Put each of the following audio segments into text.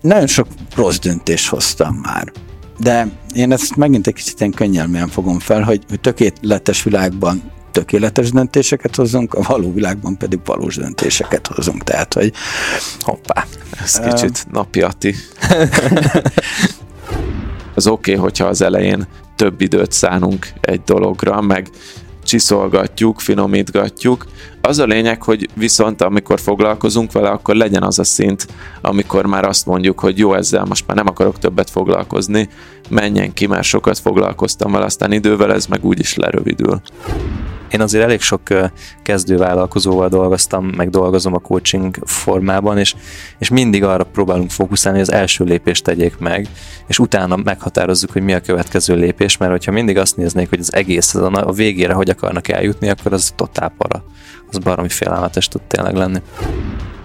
nagyon sok rossz döntést hoztam már. De én ezt megint egy kicsit ilyen könnyelműen fogom fel, hogy, hogy tökéletes világban tökéletes döntéseket hozunk, a való világban pedig valós döntéseket hozunk. Tehát, hogy hoppá, ez kicsit um, napiati. az oké, okay, hogyha az elején több időt szánunk egy dologra, meg csiszolgatjuk, finomítgatjuk. Az a lényeg, hogy viszont amikor foglalkozunk vele, akkor legyen az a szint, amikor már azt mondjuk, hogy jó, ezzel most már nem akarok többet foglalkozni, menjen ki, mert sokat foglalkoztam vele, aztán idővel ez meg úgyis lerövidül. Én azért elég sok kezdővállalkozóval dolgoztam, meg dolgozom a coaching formában, és, és mindig arra próbálunk fókuszálni, hogy az első lépést tegyék meg, és utána meghatározzuk, hogy mi a következő lépés, mert hogyha mindig azt néznék, hogy az egész a végére hogy akarnak eljutni, akkor az totál para. Az baromi félelmetes tud tényleg lenni.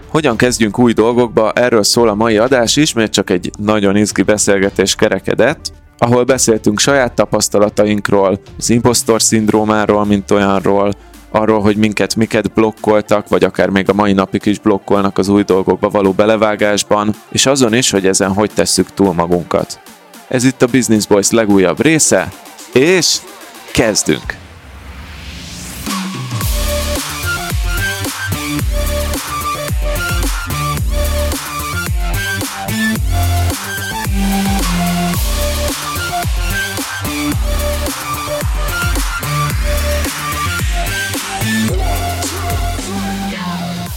Hogyan kezdjünk új dolgokba? Erről szól a mai adás, ismét csak egy nagyon izgi beszélgetés kerekedett ahol beszéltünk saját tapasztalatainkról, az impostor szindrómáról, mint olyanról, arról, hogy minket miket blokkoltak, vagy akár még a mai napig is blokkolnak az új dolgokba való belevágásban, és azon is, hogy ezen hogy tesszük túl magunkat. Ez itt a Business Boys legújabb része, és kezdünk!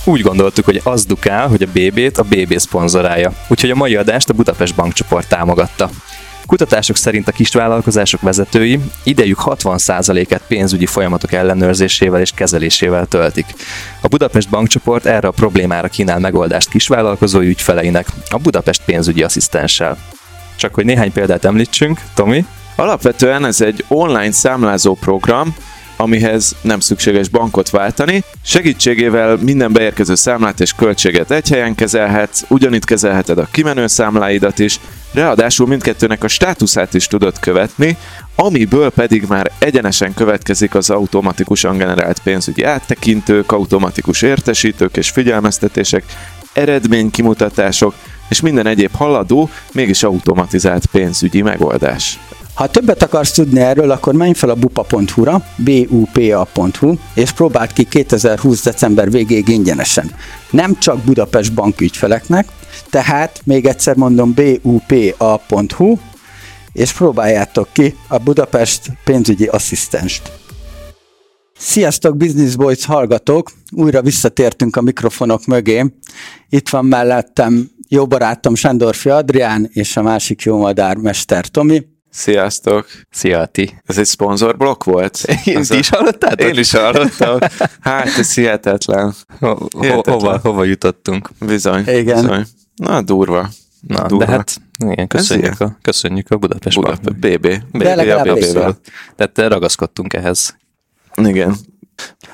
Úgy gondoltuk, hogy az dukál, hogy a BB-t a BB szponzorálja, úgyhogy a mai adást a Budapest Bankcsoport támogatta. Kutatások szerint a kisvállalkozások vezetői idejük 60%-át pénzügyi folyamatok ellenőrzésével és kezelésével töltik. A Budapest Bankcsoport erre a problémára kínál megoldást kisvállalkozói ügyfeleinek, a Budapest pénzügyi asszisztenssel. Csak hogy néhány példát említsünk, Tomi? Alapvetően ez egy online számlázó program, amihez nem szükséges bankot váltani. Segítségével minden beérkező számlát és költséget egy helyen kezelhetsz, ugyanitt kezelheted a kimenő számláidat is, ráadásul mindkettőnek a státuszát is tudod követni, amiből pedig már egyenesen következik az automatikusan generált pénzügyi áttekintők, automatikus értesítők és figyelmeztetések, eredménykimutatások, és minden egyéb haladó, mégis automatizált pénzügyi megoldás. Ha többet akarsz tudni erről, akkor menj fel a bupa.hu-ra, bupa.hu, és próbáld ki 2020. december végéig ingyenesen. Nem csak Budapest bank ügyfeleknek, tehát még egyszer mondom bupa.hu, és próbáljátok ki a Budapest pénzügyi asszisztenst. Sziasztok, Business Boys hallgatók! Újra visszatértünk a mikrofonok mögé. Itt van mellettem jó barátom Sándorfi Adrián, és a másik jó madár Mester Tomi. Sziasztok! Szia, ti! Ez egy szponzorblokk volt? Én ti is hallottátok? Én is hallottam. Hát, ez hihetetlen. Ho- hihetetlen. Hova, hova jutottunk? Bizony. Igen. Bizony. Na, durva. Na, durva. de hát igen, köszönjük, a, köszönjük a Budapest Budapest BB. BB, BB-vel. Tehát ragaszkodtunk ehhez. Igen.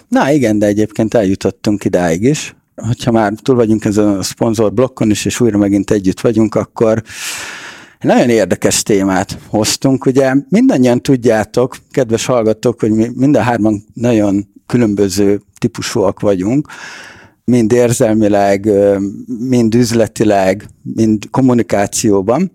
Na igen, de egyébként eljutottunk idáig is. Hogyha már túl vagyunk ezen a szponzor blokkon is, és újra megint együtt vagyunk, akkor nagyon érdekes témát hoztunk. Ugye. Mindannyian tudjátok, kedves hallgatók, hogy mi mind a hárman nagyon különböző típusúak vagyunk, mind érzelmileg, mind üzletileg, mind kommunikációban,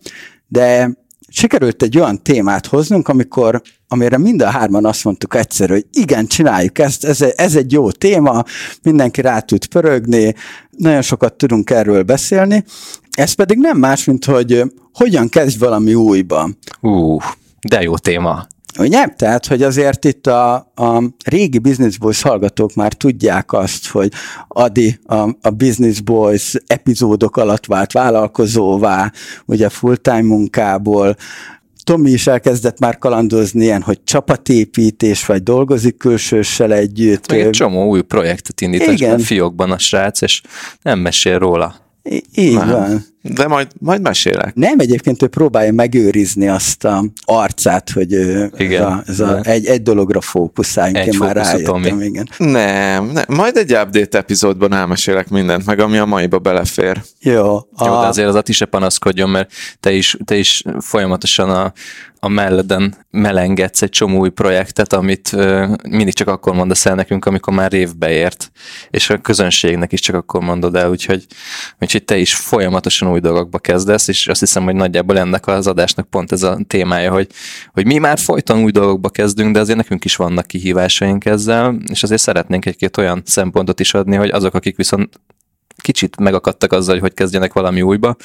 de sikerült egy olyan témát hoznunk, amikor, amire mind a hárman azt mondtuk egyszer, hogy igen, csináljuk ezt, ez, ez egy jó téma, mindenki rá tud pörögni, nagyon sokat tudunk erről beszélni, ez pedig nem más, mint hogy hogyan kezdj valami újba. Ú, de jó téma. Ugye? Tehát, hogy azért itt a, a régi Business Boys hallgatók már tudják azt, hogy Adi a, a Business Boys epizódok alatt vált vállalkozóvá, ugye full-time munkából, Tomi is elkezdett már kalandozni ilyen, hogy csapatépítés, vagy dolgozik külsőssel együtt. Még egy csomó új projektet indított a fiókban a srác, és nem mesél róla. I- így van. De majd, majd mesélek. Nem, egyébként ő próbálja megőrizni azt a arcát, hogy igen, ez a, ez a, egy, egy dologra fókuszáljunk. Egy Én már rájöttem, igen. Nem, nem, majd egy update epizódban elmesélek mindent, meg ami a maiba belefér. Jó. A... Jó, de azért az Ati se panaszkodjon, mert te is, te is folyamatosan a, a melleden melengedsz egy csomó új projektet, amit mindig csak akkor mondasz el nekünk, amikor már évbe ért, és a közönségnek is csak akkor mondod el, úgyhogy, úgyhogy te is folyamatosan új dolgokba kezdesz, és azt hiszem, hogy nagyjából ennek az adásnak pont ez a témája, hogy, hogy mi már folyton új dolgokba kezdünk, de azért nekünk is vannak kihívásaink ezzel, és azért szeretnénk egy-két olyan szempontot is adni, hogy azok, akik viszont kicsit megakadtak azzal, hogy hogy kezdjenek valami újba,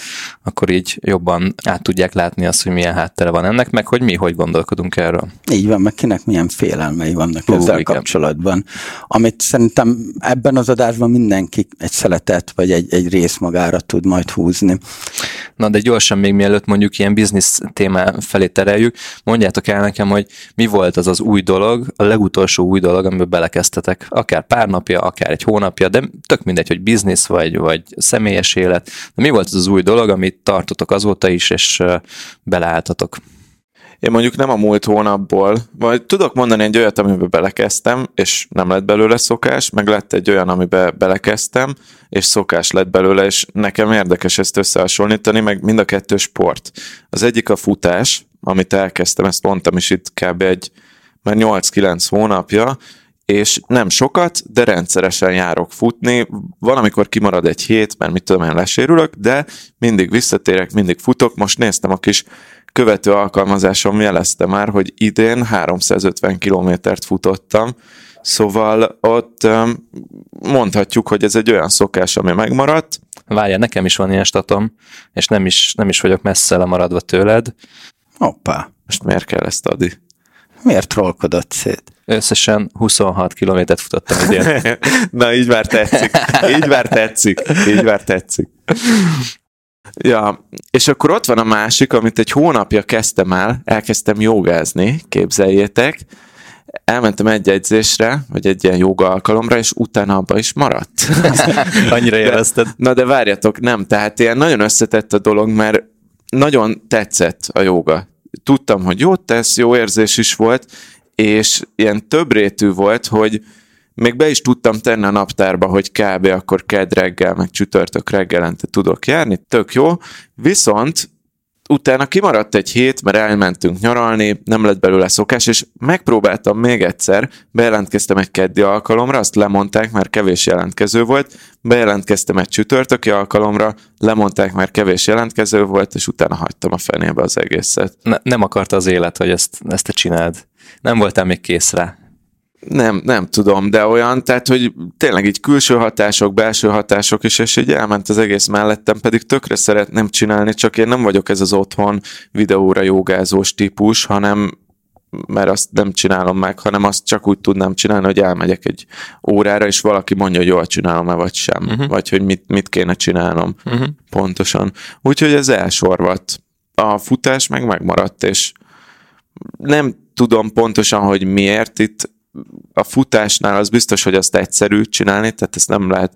akkor így jobban át tudják látni azt, hogy milyen háttere van ennek, meg hogy mi hogy gondolkodunk erről. Így van, meg kinek milyen félelmei vannak Hú, ezzel igen. kapcsolatban. Amit szerintem ebben az adásban mindenki egy szeletet vagy egy, egy rész magára tud majd húzni. Na de gyorsan még mielőtt mondjuk ilyen biznisz témá felé tereljük, mondjátok el nekem, hogy mi volt az az új dolog, a legutolsó új dolog, amiben belekezdtetek. Akár pár napja, akár egy hónapja, de tök mindegy, hogy biznisz vagy, vagy személyes élet. De mi volt az az új dolog, amit tartotok azóta is, és beleálltatok? Én mondjuk nem a múlt hónapból, vagy tudok mondani egy olyat, amiben belekezdtem, és nem lett belőle szokás, meg lett egy olyan, amiben belekezdtem, és szokás lett belőle, és nekem érdekes ezt összehasonlítani, meg mind a kettő sport. Az egyik a futás, amit elkezdtem, ezt mondtam is itt kb. egy már 8-9 hónapja, és nem sokat, de rendszeresen járok futni. Valamikor kimarad egy hét, mert mit tudom én, lesérülök, de mindig visszatérek, mindig futok. Most néztem a kis követő alkalmazásom, jelezte már, hogy idén 350 kilométert futottam, Szóval ott mondhatjuk, hogy ez egy olyan szokás, ami megmaradt. Várja, nekem is van ilyen statom, és nem is, nem is vagyok messze lemaradva tőled. Hoppá. Most miért kell ezt adni? Miért trollkodott szét? Összesen 26 kilométert futottam idén. Na, így már tetszik. Így már tetszik. Így már tetszik. Ja, és akkor ott van a másik, amit egy hónapja kezdtem el, elkezdtem jogázni, képzeljétek, elmentem egy edzésre, vagy egy ilyen joga alkalomra, és utána abba is maradt. Annyira érezted. Na de várjatok, nem, tehát ilyen nagyon összetett a dolog, mert nagyon tetszett a joga. Tudtam, hogy jót tesz, jó érzés is volt, és ilyen több rétű volt, hogy még be is tudtam tenni a naptárba, hogy kb. akkor kedd reggel, meg csütörtök reggelente tudok járni, tök jó, viszont utána kimaradt egy hét, mert elmentünk nyaralni, nem lett belőle szokás, és megpróbáltam még egyszer, bejelentkeztem egy keddi alkalomra, azt lemondták, mert kevés jelentkező volt, bejelentkeztem egy csütörtöki alkalomra, lemondták, mert kevés jelentkező volt, és utána hagytam a fenébe az egészet. Ne, nem akarta az élet, hogy ezt, ezt te csináld. Nem voltál még kész rá. Nem, nem tudom, de olyan, tehát, hogy tényleg így külső hatások, belső hatások is, és így elment az egész mellettem, pedig tökre szeretném csinálni, csak én nem vagyok ez az otthon videóra jogázós típus, hanem mert azt nem csinálom meg, hanem azt csak úgy tudnám csinálni, hogy elmegyek egy órára, és valaki mondja, hogy jól csinálom-e, vagy sem, uh-huh. vagy hogy mit, mit kéne csinálnom uh-huh. pontosan. Úgyhogy ez elsorvadt. A futás meg megmaradt, és nem tudom pontosan, hogy miért itt a futásnál az biztos, hogy azt egyszerű csinálni, tehát ezt nem lehet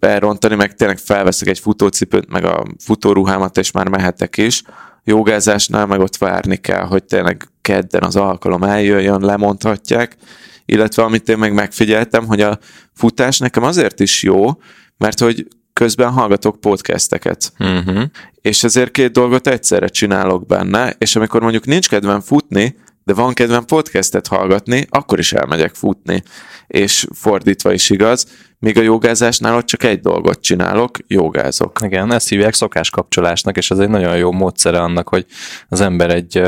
elrontani, meg tényleg felveszek egy futócipőt, meg a futóruhámat, és már mehetek is. Jogázásnál meg ott várni kell, hogy tényleg kedden az alkalom eljöjjön, lemondhatják, illetve amit én meg megfigyeltem, hogy a futás nekem azért is jó, mert hogy közben hallgatok podcasteket. Uh-huh. És ezért két dolgot egyszerre csinálok benne, és amikor mondjuk nincs kedvem futni, de van kedvem podcastet hallgatni, akkor is elmegyek futni. És fordítva is igaz, míg a jogázásnál ott csak egy dolgot csinálok, jogázok. Igen, ezt hívják szokáskapcsolásnak, és ez egy nagyon jó módszere annak, hogy az ember egy,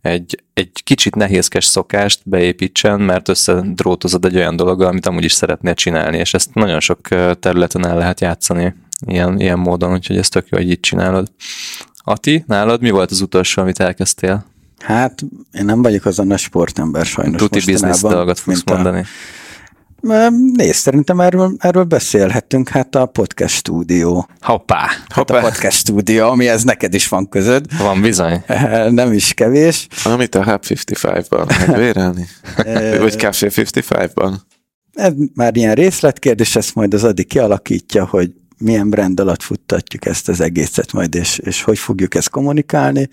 egy, egy kicsit nehézkes szokást beépítsen, mert összedrótozod egy olyan dologgal, amit amúgy is szeretnél csinálni, és ezt nagyon sok területen el lehet játszani ilyen, ilyen módon, úgyhogy ez tök jó, hogy így csinálod. Ati, nálad mi volt az utolsó, amit elkezdtél? Hát, én nem vagyok az a nagy sportember sajnos Tuti biznisz dolgot fogsz mondani. A... Nézd, szerintem erről, erről beszélhetünk, hát a podcast stúdió. Hoppá! Hát Hoppá. a podcast stúdió, ami ez neked is van közöd. Van bizony. Nem is kevés. Amit a Hub 55-ban megvérelni? Vagy Café 55-ban? Ez már ilyen részletkérdés, ezt majd az Adi kialakítja, hogy milyen brand alatt futtatjuk ezt az egészet majd, és, és hogy fogjuk ezt kommunikálni.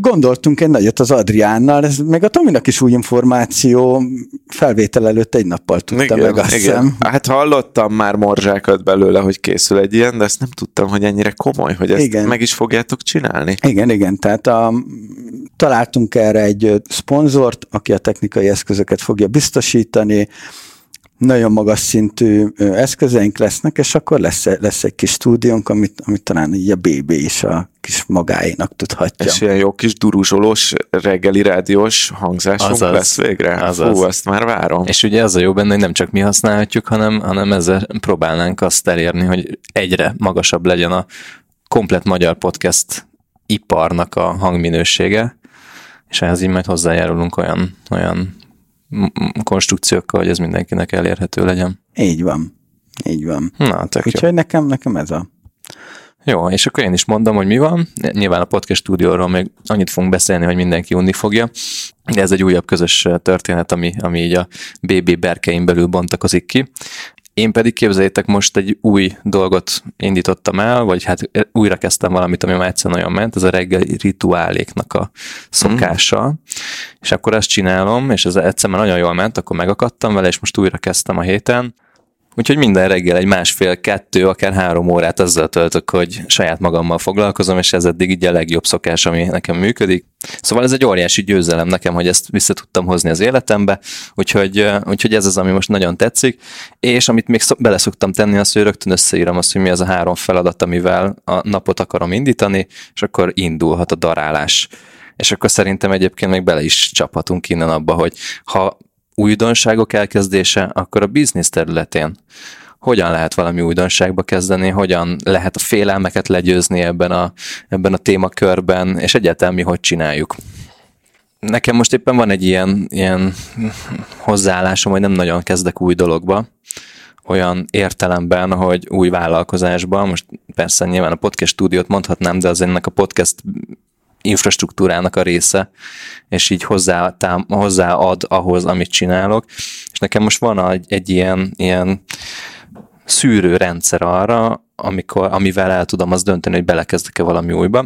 Gondoltunk egy nagyot az Adriánnal, ez meg a Tominak is új információ, felvétel előtt egy nappal tudta igen, meg azt igen. hiszem. Hát hallottam már morzsákat belőle, hogy készül egy ilyen, de ezt nem tudtam, hogy ennyire komoly, hogy ezt igen. meg is fogjátok csinálni. Igen, igen, tehát a találtunk erre egy szponzort, aki a technikai eszközöket fogja biztosítani, nagyon magas szintű eszközeink lesznek, és akkor lesz, lesz egy kis stúdiónk, amit, amit talán így a BB is a kis magáénak tudhatja. És ilyen jó kis duruzsolós, reggeli rádiós hangzásunk Azaz. lesz végre? Azaz. Fú, azt már várom. És ugye az a jó benne, hogy nem csak mi használhatjuk, hanem, hanem ezzel próbálnánk azt elérni, hogy egyre magasabb legyen a komplet magyar podcast iparnak a hangminősége, és ehhez így majd hozzájárulunk olyan, olyan konstrukciókkal, hogy ez mindenkinek elérhető legyen. Így van. Így van. Na, tök Úgyhogy jó. nekem, nekem ez a jó, és akkor én is mondom, hogy mi van. Nyilván a podcast stúdióról még annyit fogunk beszélni, hogy mindenki unni fogja, de ez egy újabb közös történet, ami, ami így a BB berkein belül bontakozik ki. Én pedig képzeljétek, most egy új dolgot indítottam el, vagy hát újra kezdtem valamit, ami már egyszer nagyon ment, ez a reggeli rituáléknak a szokása. Mm. És akkor ezt csinálom, és ez egyszer már nagyon jól ment, akkor megakadtam vele, és most újra kezdtem a héten. Úgyhogy minden reggel egy másfél, kettő, akár három órát azzal töltök, hogy saját magammal foglalkozom, és ez eddig így a legjobb szokás, ami nekem működik. Szóval ez egy óriási győzelem nekem, hogy ezt vissza tudtam hozni az életembe, úgyhogy, úgyhogy ez az, ami most nagyon tetszik, és amit még bele szoktam tenni, az, hogy rögtön összeírom azt, hogy mi az a három feladat, amivel a napot akarom indítani, és akkor indulhat a darálás. És akkor szerintem egyébként még bele is csaphatunk innen abba, hogy ha újdonságok elkezdése, akkor a biznisz területén hogyan lehet valami újdonságba kezdeni, hogyan lehet a félelmeket legyőzni ebben a, ebben a témakörben, és egyáltalán mi hogy csináljuk. Nekem most éppen van egy ilyen, ilyen hozzáállásom, hogy nem nagyon kezdek új dologba, olyan értelemben, hogy új vállalkozásban, most persze nyilván a podcast stúdiót mondhatnám, de az ennek a podcast infrastruktúrának a része, és így hozzá, tám, hozzáad ahhoz, amit csinálok. És nekem most van egy, egy ilyen, ilyen szűrő rendszer arra, amikor, amivel el tudom azt dönteni, hogy belekezdek-e valami újba.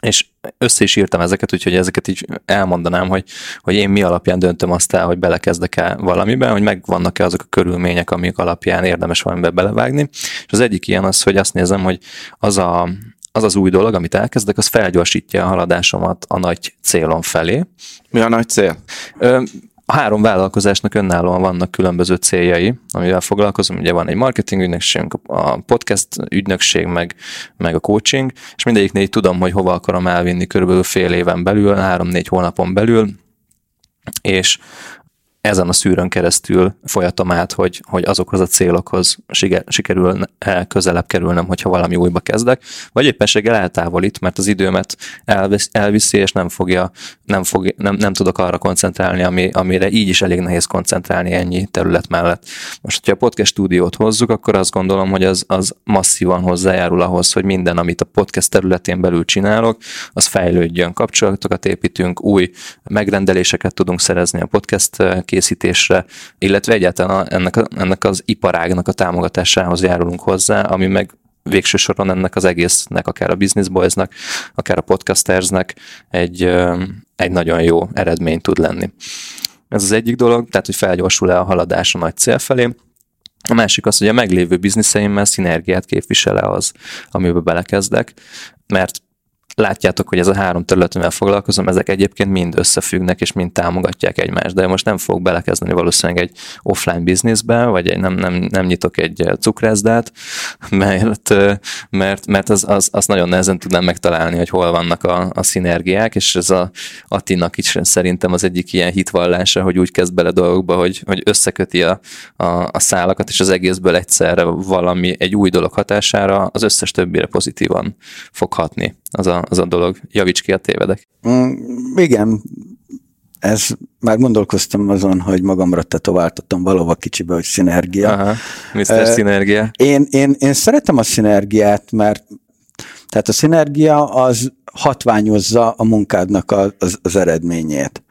És össze is írtam ezeket, úgyhogy ezeket így elmondanám, hogy, hogy én mi alapján döntöm azt el, hogy belekezdek-e valamiben, hogy megvannak-e azok a körülmények, amik alapján érdemes valamibe belevágni. És az egyik ilyen az, hogy azt nézem, hogy az a, az az új dolog, amit elkezdek, az felgyorsítja a haladásomat a nagy célon felé. Mi a nagy cél? Ö, a három vállalkozásnak önállóan vannak különböző céljai, amivel foglalkozom. Ugye van egy marketing ügynökség, a podcast ügynökség, meg, meg a coaching, és mindegyiknél tudom, hogy hova akarom elvinni körülbelül fél éven belül, három-négy hónapon belül, és ezen a szűrön keresztül folyatom át, hogy, hogy azokhoz a célokhoz sikerül közelebb kerülnem, hogyha valami újba kezdek, vagy éppenséggel eltávolít, mert az időmet elvisz, elviszi, és nem fogja, nem, fog, nem, nem tudok arra koncentrálni, ami, amire így is elég nehéz koncentrálni ennyi terület mellett. Most, hogyha a podcast stúdiót hozzuk, akkor azt gondolom, hogy az, az masszívan hozzájárul ahhoz, hogy minden, amit a podcast területén belül csinálok, az fejlődjön, kapcsolatokat építünk, új megrendeléseket tudunk szerezni a podcast készítésre, illetve egyáltalán ennek, ennek az iparágnak a támogatásához járulunk hozzá, ami meg végső soron ennek az egésznek, akár a Business Boys-nak, akár a podcastersnek egy, egy nagyon jó eredmény tud lenni. Ez az egyik dolog, tehát hogy felgyorsul-e a haladás a nagy cél felé. A másik az, hogy a meglévő bizniszeimmel szinergiát képvisel-e az, amiben belekezdek, mert látjátok, hogy ez a három terület, amivel foglalkozom, ezek egyébként mind összefüggnek, és mind támogatják egymást, de most nem fogok belekezdeni valószínűleg egy offline bizniszbe, vagy egy, nem, nem, nem nyitok egy cukrászdát, mert, mert, mert az, az, az, nagyon nehezen tudnám megtalálni, hogy hol vannak a, a szinergiák, és ez a Attinak is szerintem az egyik ilyen hitvallása, hogy úgy kezd bele dolgokba, hogy, hogy összeköti a, a, a szálakat, és az egészből egyszerre valami egy új dolog hatására az összes többire pozitívan fog hatni az a, az a dolog. Javíts ki, a tévedek. Mm, igen, ez már gondolkoztam azon, hogy magamra tetováltattam valahova kicsibe, hogy szinergia. Aha, Mr. Uh, szinergia. Én, én, én szeretem a szinergiát, mert tehát a szinergia az hatványozza a munkádnak a, az, az eredményét.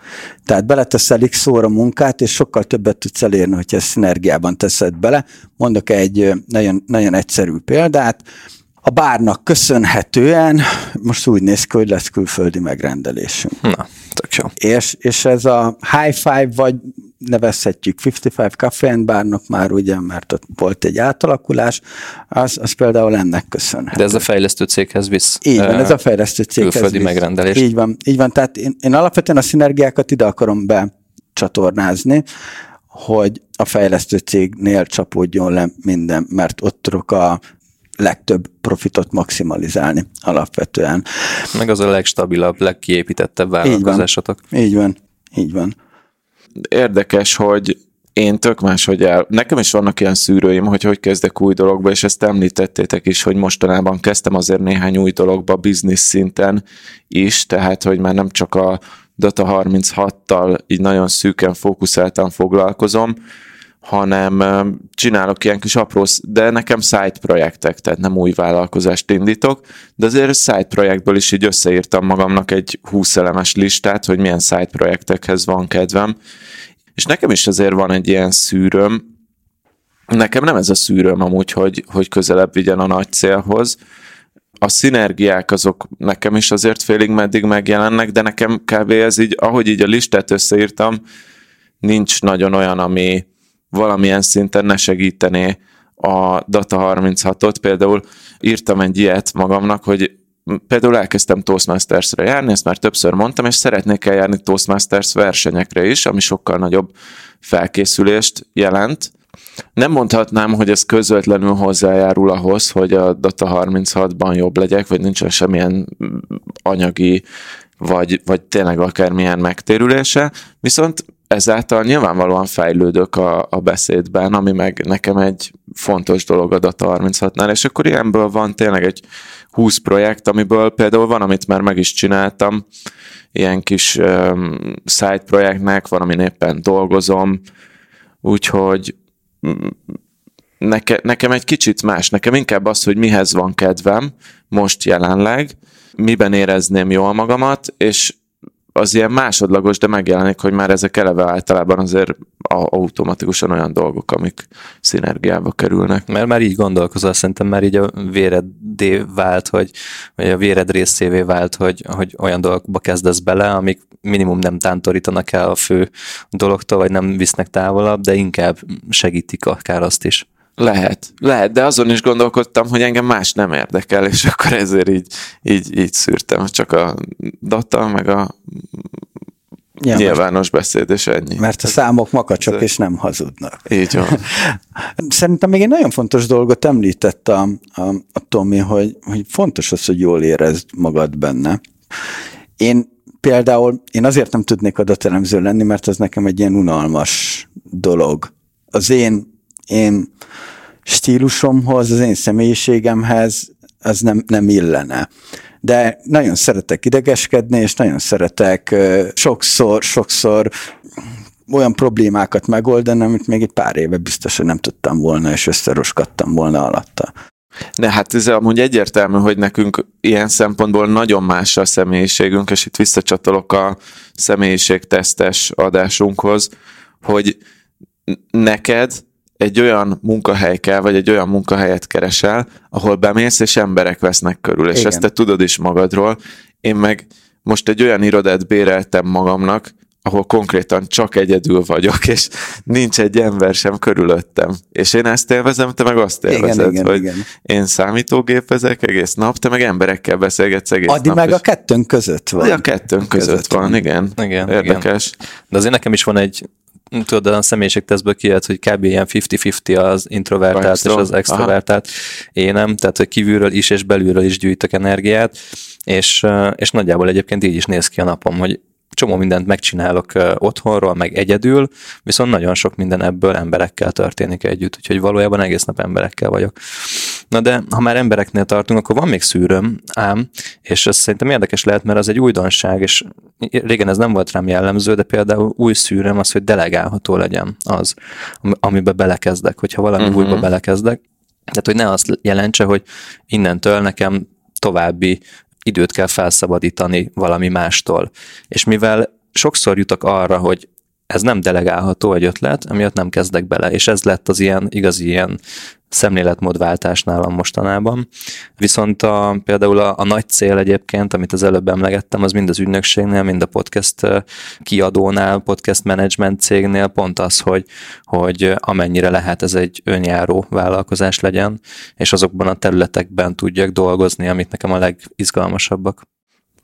Tehát beleteszel x szóra munkát, és sokkal többet tudsz elérni, hogyha ezt szinergiában teszed bele. Mondok egy nagyon, nagyon egyszerű példát a bárnak köszönhetően most úgy néz ki, hogy lesz külföldi megrendelésünk. Na, tök jó. És, és ez a high five, vagy nevezhetjük 55 Café and Barnak már ugye, mert ott volt egy átalakulás, az, az például ennek köszönhető. De ez a fejlesztő céghez visz. Így van, ez a fejlesztő céghez külföldi visz. megrendelés. Így van, így van. Tehát én, én alapvetően a szinergiákat ide akarom becsatornázni, hogy a fejlesztő cégnél csapódjon le minden, mert ott tudok a legtöbb profitot maximalizálni alapvetően. Meg az a legstabilabb, legkiépítettebb vállalkozásotok. Így van, így van. Érdekes, hogy én tök máshogy el. Nekem is vannak ilyen szűrőim, hogy hogy kezdek új dologba, és ezt említettétek is, hogy mostanában kezdtem azért néhány új dologba biznisz szinten is, tehát hogy már nem csak a Data 36-tal így nagyon szűken fókuszáltan foglalkozom, hanem csinálok ilyen kis apró, de nekem side projektek, tehát nem új vállalkozást indítok, de azért side projektből is így összeírtam magamnak egy 20 elemes listát, hogy milyen side projektekhez van kedvem, és nekem is azért van egy ilyen szűröm, nekem nem ez a szűröm amúgy, hogy, hogy közelebb vigyen a nagy célhoz, a szinergiák azok nekem is azért félig meddig megjelennek, de nekem kb. ez így, ahogy így a listát összeírtam, nincs nagyon olyan, ami valamilyen szinten ne segítené a Data 36-ot. Például írtam egy ilyet magamnak, hogy például elkezdtem Toastmasters-re járni, ezt már többször mondtam, és szeretnék eljárni Toastmasters versenyekre is, ami sokkal nagyobb felkészülést jelent. Nem mondhatnám, hogy ez közvetlenül hozzájárul ahhoz, hogy a Data 36-ban jobb legyek, vagy nincsen semmilyen anyagi, vagy, vagy tényleg akármilyen megtérülése, viszont ezáltal nyilvánvalóan fejlődök a, a beszédben, ami meg nekem egy fontos dolog a Data 36-nál, és akkor ilyenből van tényleg egy 20 projekt, amiből például van, amit már meg is csináltam, ilyen kis um, side projektnek, van, amin éppen dolgozom, úgyhogy mm, neke, nekem egy kicsit más, nekem inkább az, hogy mihez van kedvem most jelenleg, miben érezném jól magamat, és az ilyen másodlagos, de megjelenik, hogy már ezek eleve általában azért automatikusan olyan dolgok, amik szinergiába kerülnek. Mert már így gondolkozol, szerintem már így a véredé vált, hogy, vagy a véred részévé vált, hogy, hogy olyan dolgokba kezdesz bele, amik minimum nem tántorítanak el a fő dologtól, vagy nem visznek távolabb, de inkább segítik akár azt is. Lehet, lehet, de azon is gondolkodtam, hogy engem más nem érdekel, és akkor ezért így, így, így szűrtem. Csak a data, meg a ja, nyilvános beszéd, és ennyi. Mert a számok makacsok, és nem hazudnak. Így van. Szerintem még egy nagyon fontos dolgot említett a, a, a Tomi, hogy, hogy fontos az, hogy jól érezd magad benne. Én például, én azért nem tudnék adatelemző lenni, mert ez nekem egy ilyen unalmas dolog. Az én én stílusomhoz, az én személyiségemhez az nem, nem illene. De nagyon szeretek idegeskedni, és nagyon szeretek sokszor, sokszor olyan problémákat megoldani, amit még egy pár éve biztosan nem tudtam volna, és összeroskadtam volna alatta. De hát ez amúgy egyértelmű, hogy nekünk ilyen szempontból nagyon más a személyiségünk, és itt visszacsatolok a személyiségtesztes adásunkhoz, hogy neked egy olyan munkahely kell, vagy egy olyan munkahelyet keresel, ahol bemész, és emberek vesznek körül, és Igen. ezt te tudod is magadról. Én meg most egy olyan irodát béreltem magamnak, ahol konkrétan csak egyedül vagyok, és nincs egy ember sem körülöttem. És én ezt élvezem, te meg azt élvezed, igen, igen, hogy igen. én számítógépezek egész nap, te meg emberekkel beszélgetsz egész Addi nap. meg a kettőnk között van. A kettőnk között, között van, van, igen. igen Érdekes. Igen. De azért nekem is van egy tudod, a személyiségtesztből kijött, hogy kb. ilyen 50-50 az introvertált Extra. és az extrovertált énem, tehát hogy kívülről is és belülről is gyűjtök energiát, és, és nagyjából egyébként így is néz ki a napom, hogy csomó mindent megcsinálok otthonról, meg egyedül, viszont nagyon sok minden ebből emberekkel történik együtt, úgyhogy valójában egész nap emberekkel vagyok. Na de ha már embereknél tartunk, akkor van még szűröm, ám, és ez szerintem érdekes lehet, mert az egy újdonság, és régen ez nem volt rám jellemző, de például új szűröm az, hogy delegálható legyen az, amiben belekezdek, hogyha valami uh-huh. újba belekezdek. Tehát, hogy ne azt jelentse, hogy innentől nekem további időt kell felszabadítani valami mástól. És mivel sokszor jutok arra, hogy ez nem delegálható egy ötlet, emiatt nem kezdek bele, és ez lett az ilyen igazi ilyen szemléletmódváltás nálam mostanában. Viszont a, például a, a nagy cél egyébként, amit az előbb emlegettem, az mind az ügynökségnél, mind a podcast kiadónál, podcast management cégnél pont az, hogy, hogy amennyire lehet ez egy önjáró vállalkozás legyen, és azokban a területekben tudjak dolgozni, amit nekem a legizgalmasabbak.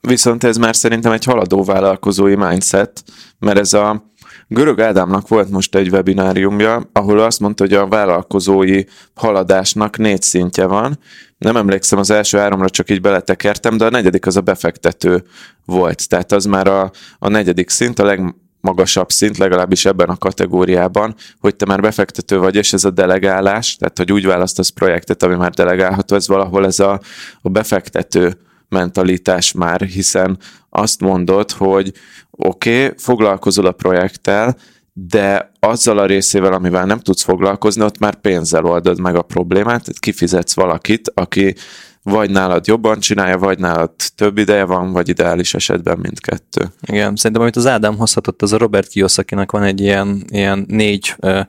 Viszont ez már szerintem egy haladó vállalkozói mindset, mert ez a Görög Ádámnak volt most egy webináriumja, ahol azt mondta, hogy a vállalkozói haladásnak négy szintje van. Nem emlékszem, az első háromra csak így beletekertem, de a negyedik az a befektető volt. Tehát az már a, a negyedik szint, a legmagasabb szint, legalábbis ebben a kategóriában, hogy te már befektető vagy, és ez a delegálás, tehát hogy úgy választasz projektet, ami már delegálható, ez valahol ez a, a befektető mentalitás már, hiszen azt mondod, hogy oké, okay, foglalkozol a projekttel, de azzal a részével, amivel nem tudsz foglalkozni, ott már pénzzel oldod meg a problémát, kifizetsz valakit, aki vagy nálad jobban csinálja, vagy nálad több ideje van, vagy ideális esetben mindkettő. Igen, szerintem amit az Ádám hozhatott, az a Robert Kiyosakinak van egy ilyen, ilyen négy ö,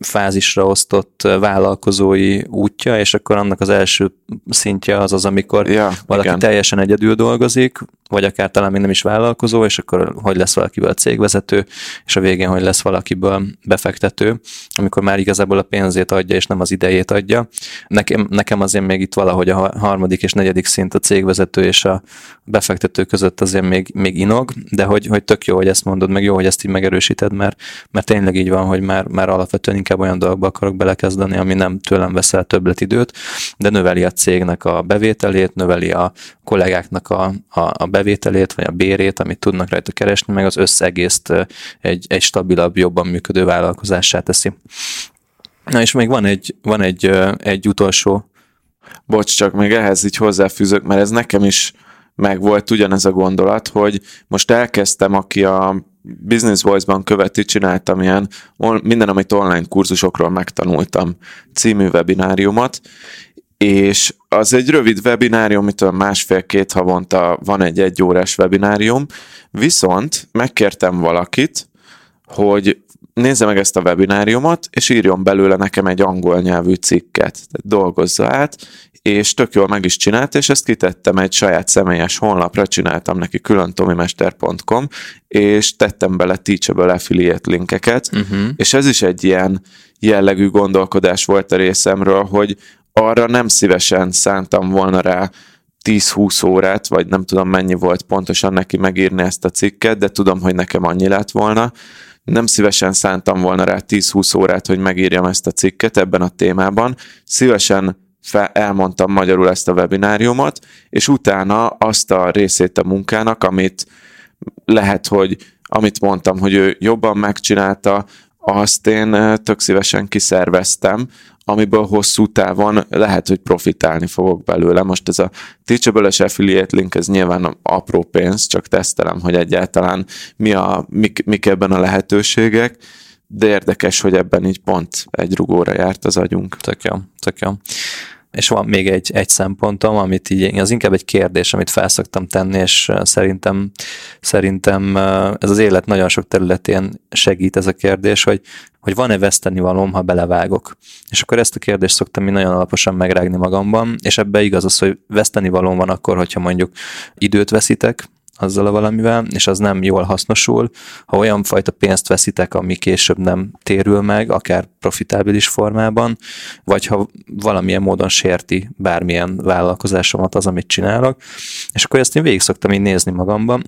fázisra osztott vállalkozói útja, és akkor annak az első szintje az az, amikor ja, valaki igen. teljesen egyedül dolgozik, vagy akár talán még nem is vállalkozó, és akkor hogy lesz valakiből cégvezető, és a végén hogy lesz valakiből befektető, amikor már igazából a pénzét adja, és nem az idejét adja. Nekem, nekem azért még itt valahogy a harmadik és negyedik szint a cégvezető és a befektető között azért még, még inog, de hogy, hogy tök jó, hogy ezt mondod, meg jó, hogy ezt így megerősíted, mert, mert tényleg így van, hogy már, már alapvetően inkább olyan dolgokba akarok belekezdeni, ami nem tőlem veszel többletidőt, de növeli a cégnek a bevételét, növeli a kollégáknak a, a, a bevételét, vagy a bérét, amit tudnak rajta keresni, meg az összegészt egy, egy stabilabb, jobban működő vállalkozássá teszi. Na és még van egy, van egy, egy utolsó Bocs, csak még ehhez így hozzáfűzök, mert ez nekem is megvolt ugyanez a gondolat, hogy most elkezdtem, aki a Business Voice-ban követi, csináltam ilyen minden, amit online kurzusokról megtanultam című webináriumot, és az egy rövid webinárium, amitől másfél-két havonta van egy egyórás webinárium, viszont megkértem valakit, hogy nézze meg ezt a webináriumot, és írjon belőle nekem egy angol nyelvű cikket. Tehát dolgozza át, és tök jól meg is csinált, és ezt kitettem egy saját személyes honlapra, csináltam neki külön tomimester.com, és tettem bele Teachable affiliate linkeket, uh-huh. és ez is egy ilyen jellegű gondolkodás volt a részemről, hogy arra nem szívesen szántam volna rá 10-20 órát, vagy nem tudom mennyi volt pontosan neki megírni ezt a cikket, de tudom, hogy nekem annyi lett volna. Nem szívesen szántam volna rá 10-20 órát, hogy megírjam ezt a cikket ebben a témában. Szívesen fel, elmondtam magyarul ezt a webináriumot, és utána azt a részét a munkának, amit lehet, hogy amit mondtam, hogy ő jobban megcsinálta, azt én tök szívesen kiszerveztem, amiből hosszú távon lehet, hogy profitálni fogok belőle. Most ez a teachable affiliate link, ez nyilván apró pénz, csak tesztelem, hogy egyáltalán mi a, mik, mik ebben a lehetőségek, de érdekes, hogy ebben így pont egy rugóra járt az agyunk. Tök jó, tök jó. És van még egy, egy szempontom, amit így, az inkább egy kérdés, amit felszoktam tenni, és szerintem, szerintem ez az élet nagyon sok területén segít ez a kérdés, hogy, hogy van-e veszteni valóm, ha belevágok. És akkor ezt a kérdést szoktam én nagyon alaposan megrágni magamban, és ebbe igaz az, hogy veszteni valóm van akkor, hogyha mondjuk időt veszítek, azzal a valamivel, és az nem jól hasznosul. Ha olyan fajta pénzt veszitek, ami később nem térül meg, akár profitábilis formában, vagy ha valamilyen módon sérti bármilyen vállalkozásomat az, amit csinálok, és akkor ezt én végig szoktam így nézni magamban,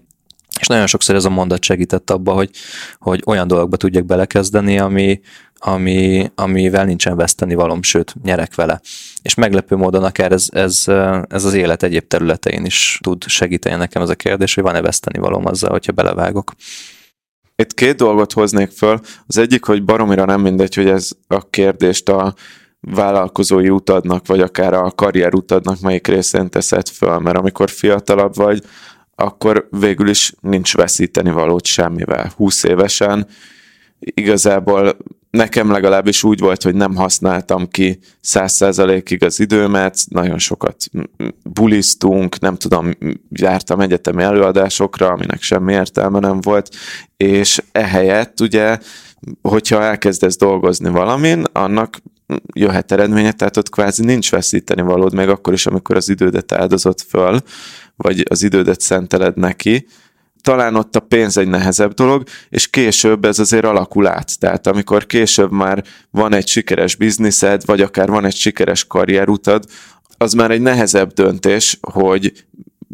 és nagyon sokszor ez a mondat segített abba, hogy, hogy olyan dolgokba tudjak belekezdeni, ami, ami, amivel nincsen veszteni valom, sőt, nyerek vele. És meglepő módon akár ez, ez, ez az élet egyéb területein is tud segíteni nekem ez a kérdés, hogy van-e veszteni valóm azzal, hogyha belevágok. Itt két dolgot hoznék föl. Az egyik, hogy baromira nem mindegy, hogy ez a kérdést a vállalkozói utadnak, vagy akár a karrier utadnak melyik részén teszed föl, mert amikor fiatalabb vagy, akkor végül is nincs veszíteni valót semmivel. 20 évesen igazából nekem legalábbis úgy volt, hogy nem használtam ki száz százalékig az időmet, nagyon sokat bulisztunk, nem tudom, jártam egyetemi előadásokra, aminek semmi értelme nem volt, és ehelyett ugye, hogyha elkezdesz dolgozni valamin, annak jöhet eredménye, tehát ott kvázi nincs veszíteni valód, még akkor is, amikor az idődet áldozott föl, vagy az idődet szenteled neki, talán ott a pénz egy nehezebb dolog, és később ez azért alakul át. Tehát amikor később már van egy sikeres bizniszed, vagy akár van egy sikeres karrierutad, az már egy nehezebb döntés, hogy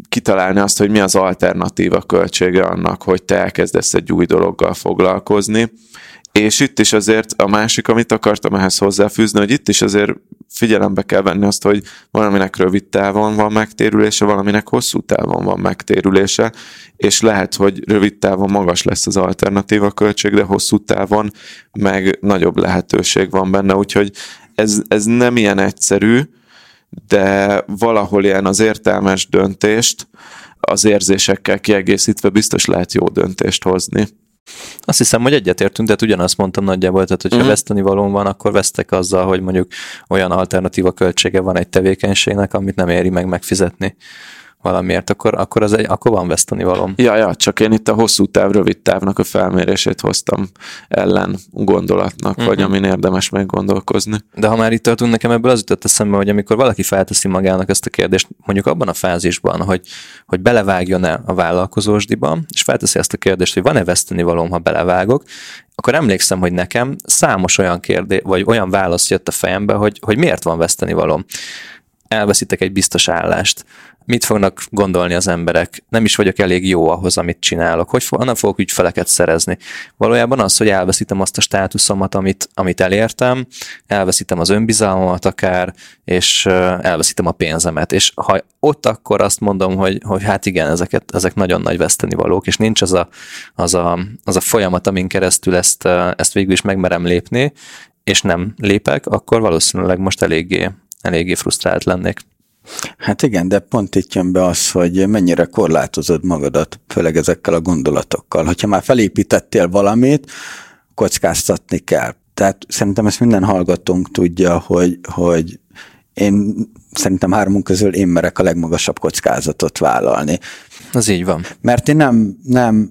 kitalálni azt, hogy mi az alternatíva költsége annak, hogy te elkezdesz egy új dologgal foglalkozni. És itt is azért a másik, amit akartam ehhez hozzáfűzni, hogy itt is azért figyelembe kell venni azt, hogy valaminek rövid távon van megtérülése, valaminek hosszú távon van megtérülése, és lehet, hogy rövid távon magas lesz az alternatíva költség, de hosszú távon meg nagyobb lehetőség van benne, úgyhogy ez, ez nem ilyen egyszerű, de valahol ilyen az értelmes döntést az érzésekkel kiegészítve biztos lehet jó döntést hozni. Azt hiszem, hogy egyetértünk, de hát ugyanazt mondtam nagyjából, tehát hogyha uh-huh. veszteni valón van, akkor vesztek azzal, hogy mondjuk olyan alternatíva költsége van egy tevékenységnek, amit nem éri meg megfizetni valamiért, akkor, akkor, az egy, akkor van veszteni valom. Ja, ja, csak én itt a hosszú táv, rövid távnak a felmérését hoztam ellen gondolatnak, uh-huh. vagy mhm. amin érdemes meggondolkozni. De ha már itt tartunk, nekem ebből az jutott eszembe, hogy amikor valaki felteszi magának ezt a kérdést, mondjuk abban a fázisban, hogy, hogy belevágjon-e a vállalkozósdiba, és felteszi ezt a kérdést, hogy van-e veszteni valóm, ha belevágok, akkor emlékszem, hogy nekem számos olyan kérdés, vagy olyan válasz jött a fejembe, hogy, hogy miért van veszteni valóm elveszítek egy biztos állást, mit fognak gondolni az emberek, nem is vagyok elég jó ahhoz, amit csinálok, hogy nem fogok ügyfeleket szerezni. Valójában az, hogy elveszítem azt a státuszomat, amit, amit elértem, elveszítem az önbizalmamat akár, és elveszítem a pénzemet. És ha ott akkor azt mondom, hogy, hogy hát igen, ezeket, ezek nagyon nagy veszteni valók, és nincs az a, az a, az a folyamat, amin keresztül ezt, ezt végül is megmerem lépni, és nem lépek, akkor valószínűleg most eléggé, eléggé frusztrált lennék. Hát igen, de pont itt jön be az, hogy mennyire korlátozod magadat, főleg ezekkel a gondolatokkal. Hogyha már felépítettél valamit, kockáztatni kell. Tehát szerintem ezt minden hallgatónk tudja, hogy, hogy én szerintem hármunk közül én merek a legmagasabb kockázatot vállalni. Az így van. Mert én nem, nem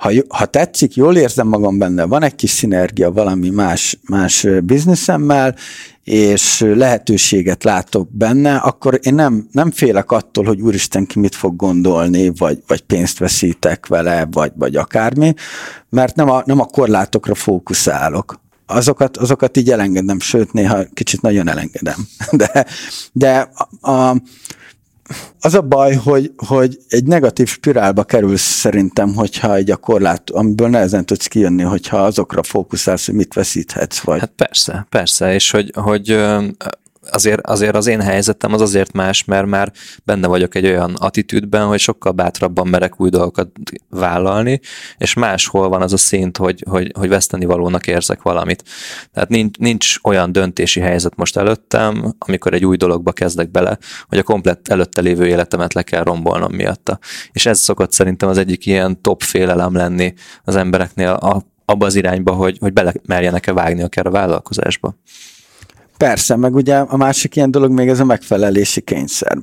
ha, ha tetszik, jól érzem magam benne, van egy kis szinergia valami más, más bizniszemmel, és lehetőséget látok benne, akkor én nem, nem félek attól, hogy úristen ki mit fog gondolni, vagy, vagy pénzt veszítek vele, vagy, vagy akármi, mert nem a, nem a korlátokra fókuszálok. Azokat, azokat így elengedem, sőt, néha kicsit nagyon elengedem. De, de a, a az a baj, hogy, hogy egy negatív spirálba kerülsz szerintem, hogyha egy a korlát, amiből nehezen tudsz kijönni, hogyha azokra fókuszálsz, hogy mit veszíthetsz. Vagy. Hát persze, persze, és hogy, hogy azért, azért az én helyzetem az azért más, mert már benne vagyok egy olyan attitűdben, hogy sokkal bátrabban merek új dolgokat vállalni, és máshol van az a szint, hogy, hogy, hogy veszteni valónak érzek valamit. Tehát nincs, nincs olyan döntési helyzet most előttem, amikor egy új dologba kezdek bele, hogy a komplett előtte lévő életemet le kell rombolnom miatta. És ez szokott szerintem az egyik ilyen top félelem lenni az embereknél a, abba az irányba, hogy, hogy bele merjenek-e vágni akár a vállalkozásba. Persze, meg ugye a másik ilyen dolog még ez a megfelelési kényszer.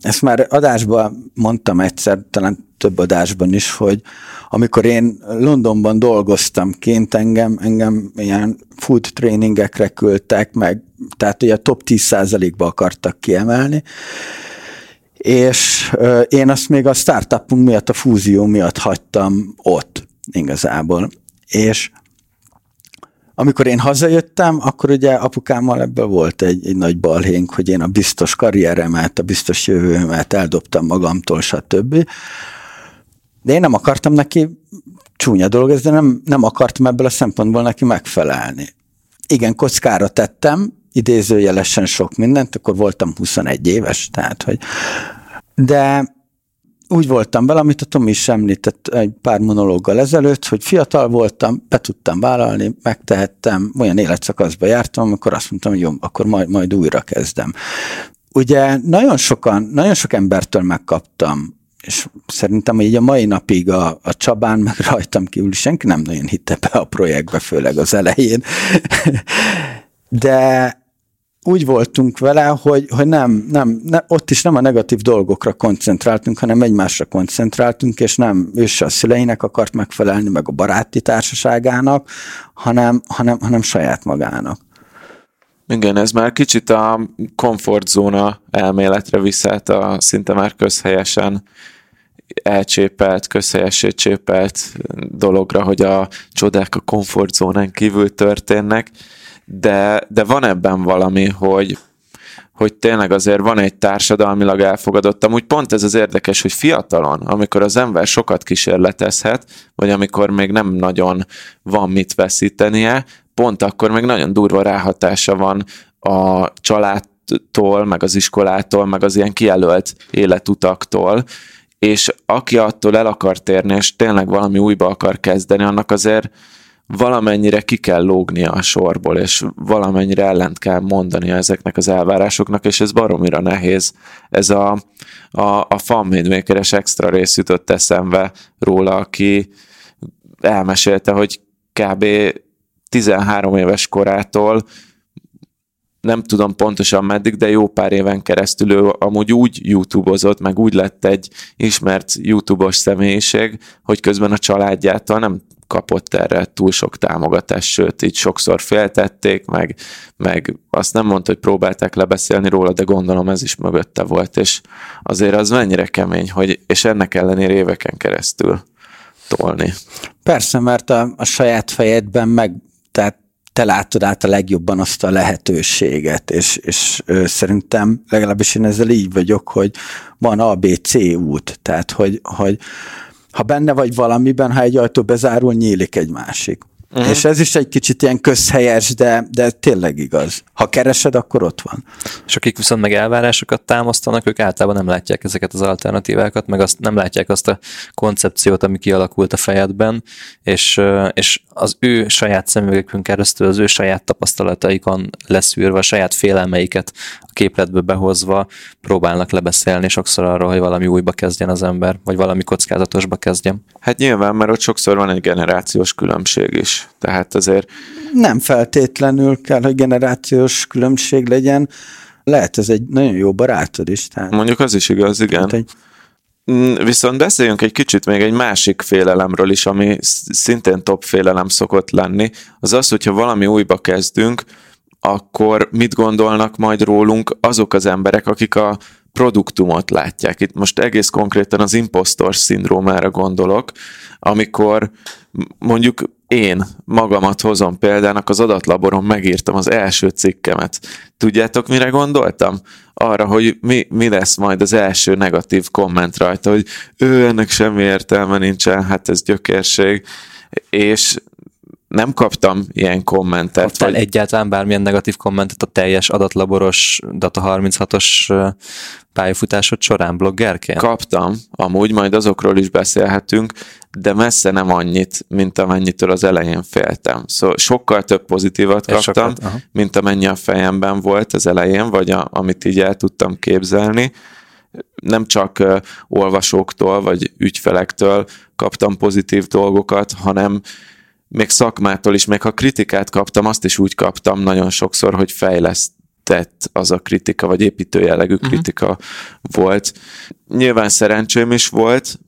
Ezt már adásban mondtam egyszer, talán több adásban is, hogy amikor én Londonban dolgoztam kint, engem, engem ilyen food trainingekre küldtek, meg, tehát ugye a top 10%-ba akartak kiemelni, és én azt még a startupunk miatt, a fúzió miatt hagytam ott igazából. És amikor én hazajöttem, akkor ugye apukámmal ebből volt egy, egy nagy balhénk, hogy én a biztos karrieremet, a biztos jövőmet eldobtam magamtól, stb. De én nem akartam neki, csúnya dolog ez, de nem, nem akartam ebből a szempontból neki megfelelni. Igen, kockára tettem, idézőjelesen sok mindent, akkor voltam 21 éves, tehát, hogy de úgy voltam vele, amit a Tomi is említett egy pár monológgal ezelőtt, hogy fiatal voltam, be tudtam vállalni, megtehettem, olyan életszakaszba jártam, amikor azt mondtam, hogy jó, akkor majd, majd újra kezdem. Ugye nagyon sokan, nagyon sok embertől megkaptam és szerintem így a mai napig a, a Csabán, meg rajtam kívül senki nem nagyon hitte be a projektbe, főleg az elején. De úgy voltunk vele, hogy, hogy nem, nem, nem, ott is nem a negatív dolgokra koncentráltunk, hanem egymásra koncentráltunk, és nem ő se a szüleinek akart megfelelni, meg a baráti társaságának, hanem, hanem, hanem saját magának. Igen, ez már kicsit a komfortzóna elméletre viszelt a szinte már közhelyesen elcsépelt, közhelyesé csépelt dologra, hogy a csodák a komfortzónán kívül történnek, de, de van ebben valami, hogy, hogy tényleg azért van egy társadalmilag elfogadott. Amúgy pont ez az érdekes, hogy fiatalon, amikor az ember sokat kísérletezhet, vagy amikor még nem nagyon van mit veszítenie, pont akkor meg nagyon durva ráhatása van a családtól, meg az iskolától, meg az ilyen kijelölt életutaktól, és aki attól el akar térni, és tényleg valami újba akar kezdeni, annak azért valamennyire ki kell lógnia a sorból, és valamennyire ellent kell mondani ezeknek az elvárásoknak, és ez baromira nehéz. Ez a, a, a fanmédmékeres extra rész jutott eszembe róla, aki elmesélte, hogy kb. 13 éves korától nem tudom pontosan meddig, de jó pár éven keresztül ő amúgy úgy YouTube-ozott, meg úgy lett egy ismert YouTube-os személyiség, hogy közben a családjától nem kapott erre túl sok támogatást, sőt, így sokszor féltették, meg, meg azt nem mondta, hogy próbálták lebeszélni róla, de gondolom ez is mögötte volt, és azért az mennyire kemény, hogy, és ennek ellenére éveken keresztül tolni. Persze, mert a, a saját fejedben meg, tehát te látod át a legjobban azt a lehetőséget, és, és szerintem legalábbis én ezzel így vagyok, hogy van A, B, C út, tehát hogy, hogy ha benne vagy valamiben, ha egy ajtó bezárul, nyílik egy másik. Uh-huh. És ez is egy kicsit ilyen közhelyes, de, de tényleg igaz. Ha keresed, akkor ott van. És akik viszont meg elvárásokat támasztanak, ők általában nem látják ezeket az alternatívákat, meg azt nem látják azt a koncepciót, ami kialakult a fejedben, és, és az ő saját szemüvegükön keresztül, az ő saját tapasztalataikon leszűrve, a saját félelmeiket a képletbe behozva próbálnak lebeszélni sokszor arról, hogy valami újba kezdjen az ember, vagy valami kockázatosba kezdjen. Hát nyilván, mert ott sokszor van egy generációs különbség is. Tehát azért... Nem feltétlenül kell, hogy generációs különbség legyen. Lehet ez egy nagyon jó barátod is. Tehát... Mondjuk az is igaz, igen. Hát egy... Mm, viszont beszéljünk egy kicsit még egy másik félelemről is, ami szintén top félelem szokott lenni. Az az, hogyha valami újba kezdünk, akkor mit gondolnak majd rólunk azok az emberek, akik a produktumot látják. Itt most egész konkrétan az impostor szindrómára gondolok, amikor mondjuk én magamat hozom példának, az adatlaboron megírtam az első cikkemet. Tudjátok, mire gondoltam? Arra, hogy mi, mi lesz majd az első negatív komment rajta, hogy ő, ennek semmi értelme nincsen, hát ez gyökérség, és nem kaptam ilyen kommentet. Kaptál vagy... egyáltalán bármilyen negatív kommentet a teljes adatlaboros Data 36-os pályafutásod során bloggerként? Kaptam, amúgy majd azokról is beszélhetünk, de messze nem annyit, mint amennyitől az elején féltem. Szóval sokkal több pozitívat kaptam, sokat, mint amennyi a fejemben volt az elején, vagy a, amit így el tudtam képzelni. Nem csak uh, olvasóktól, vagy ügyfelektől kaptam pozitív dolgokat, hanem még szakmától is, még ha kritikát kaptam, azt is úgy kaptam nagyon sokszor, hogy fejlesztett az a kritika, vagy építő jellegű uh-huh. kritika volt. Nyilván szerencsém is volt,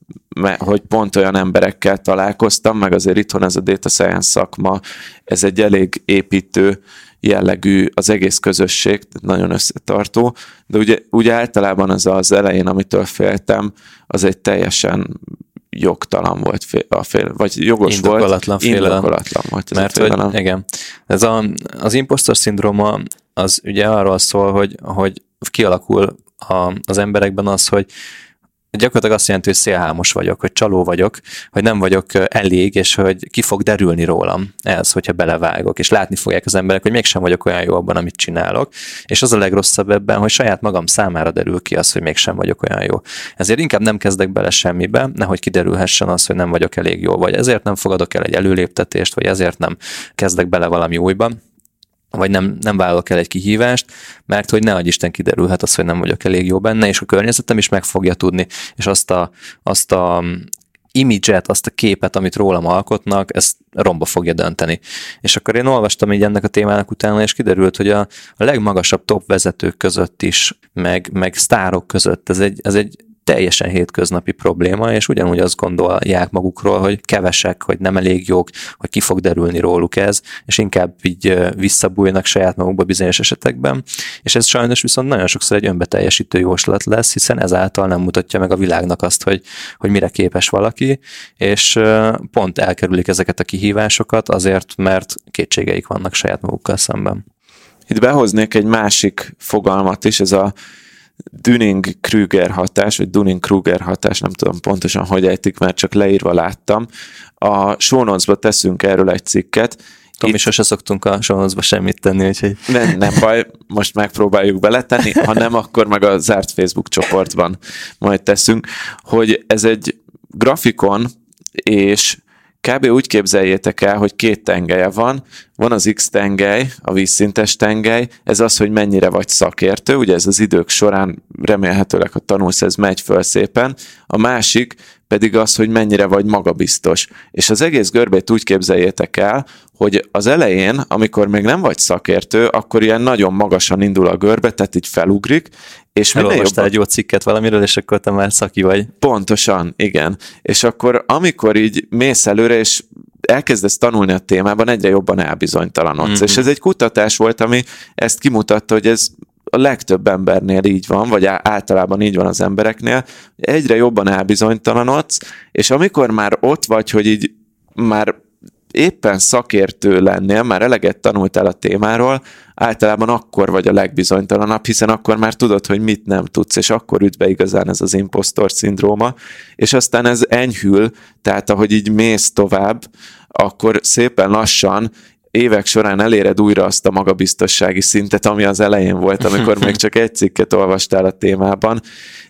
hogy pont olyan emberekkel találkoztam, meg azért itthon ez a data science szakma, ez egy elég építő jellegű az egész közösség, nagyon összetartó, de ugye, ugye általában az az elején, amitől féltem, az egy teljesen jogtalan volt fél, a fél, vagy jogos indokolatlan volt, félelem. indokolatlan volt ez Mert. Hogy, igen, ez a, az impostor szindróma az ugye arról szól, hogy, hogy kialakul a, az emberekben az, hogy gyakorlatilag azt jelenti, hogy szélhámos vagyok, hogy csaló vagyok, hogy nem vagyok elég, és hogy ki fog derülni rólam ez, hogyha belevágok, és látni fogják az emberek, hogy mégsem vagyok olyan jó abban, amit csinálok, és az a legrosszabb ebben, hogy saját magam számára derül ki az, hogy mégsem vagyok olyan jó. Ezért inkább nem kezdek bele semmibe, nehogy kiderülhessen az, hogy nem vagyok elég jó, vagy ezért nem fogadok el egy előléptetést, vagy ezért nem kezdek bele valami újba, vagy nem, nem vállalok el egy kihívást, mert hogy ne Isten kiderülhet az, hogy nem vagyok elég jó benne, és a környezetem is meg fogja tudni, és azt a, azt a imidzset, azt a képet, amit rólam alkotnak, ezt romba fogja dönteni. És akkor én olvastam így ennek a témának utána, és kiderült, hogy a, a legmagasabb top vezetők között is, meg, meg sztárok között ez egy, ez egy teljesen hétköznapi probléma, és ugyanúgy azt gondolják magukról, hogy kevesek, hogy nem elég jók, hogy ki fog derülni róluk ez, és inkább így visszabújnak saját magukba bizonyos esetekben, és ez sajnos viszont nagyon sokszor egy önbeteljesítő jóslat lesz, hiszen ezáltal nem mutatja meg a világnak azt, hogy, hogy mire képes valaki, és pont elkerülik ezeket a kihívásokat azért, mert kétségeik vannak saját magukkal szemben. Itt behoznék egy másik fogalmat is, ez a Dunning-Kruger hatás, vagy Dunning-Kruger hatás, nem tudom pontosan, hogy ejtik, mert csak leírva láttam. A show teszünk erről egy cikket. Tomi, Itt... sose szoktunk a show semmit tenni, úgyhogy... Nem, nem baj, most megpróbáljuk beletenni, ha nem, akkor meg a zárt Facebook csoportban majd teszünk, hogy ez egy grafikon, és kb. úgy képzeljétek el, hogy két tengelye van, van az X tengely, a vízszintes tengely, ez az, hogy mennyire vagy szakértő, ugye ez az idők során remélhetőleg, ha tanulsz, ez megy föl szépen, a másik pedig az, hogy mennyire vagy magabiztos. És az egész görbét úgy képzeljétek el, hogy az elején, amikor még nem vagy szakértő, akkor ilyen nagyon magasan indul a görbe, tehát így felugrik, és Elolvastál jobban... egy jó cikket valamiről, és akkor te már szaki vagy. Pontosan, igen. És akkor amikor így mész előre, és elkezdesz tanulni a témában, egyre jobban elbizonytalanodsz. Mm-hmm. És ez egy kutatás volt, ami ezt kimutatta, hogy ez a legtöbb embernél így van, vagy általában így van az embereknél, egyre jobban elbizonytalanodsz, és amikor már ott vagy, hogy így már éppen szakértő lennél, már eleget tanultál a témáról, általában akkor vagy a legbizonytalanabb, hiszen akkor már tudod, hogy mit nem tudsz, és akkor üt be igazán ez az impostor szindróma, és aztán ez enyhül, tehát ahogy így mész tovább, akkor szépen lassan évek során eléred újra azt a magabiztossági szintet, ami az elején volt, amikor még csak egy cikket olvastál a témában,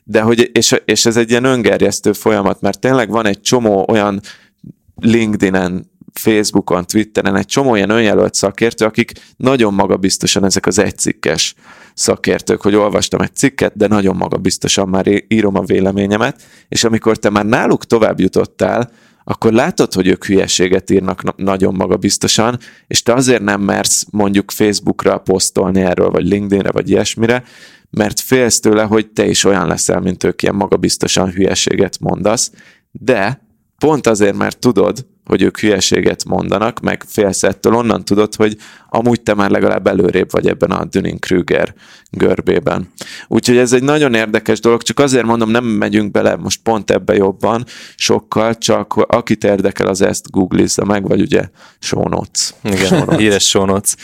de hogy, és, és ez egy ilyen öngerjesztő folyamat, mert tényleg van egy csomó olyan LinkedIn-en Facebookon, Twitteren egy csomó olyan önjelölt szakértő, akik nagyon magabiztosan ezek az egycikkes szakértők, hogy olvastam egy cikket, de nagyon magabiztosan már írom a véleményemet, és amikor te már náluk tovább jutottál, akkor látod, hogy ők hülyeséget írnak nagyon magabiztosan, és te azért nem mersz mondjuk Facebookra posztolni erről, vagy LinkedInre, vagy ilyesmire, mert félsz tőle, hogy te is olyan leszel, mint ők ilyen magabiztosan hülyeséget mondasz, de pont azért, mert tudod, hogy ők hülyeséget mondanak, meg félsz ettől, onnan tudod, hogy amúgy te már legalább előrébb vagy ebben a Dunning-Kruger görbében. Úgyhogy ez egy nagyon érdekes dolog, csak azért mondom, nem megyünk bele most pont ebbe jobban, sokkal, csak akit érdekel, az ezt googlizza meg, vagy ugye show notes. Igen, show notes. híres show notes.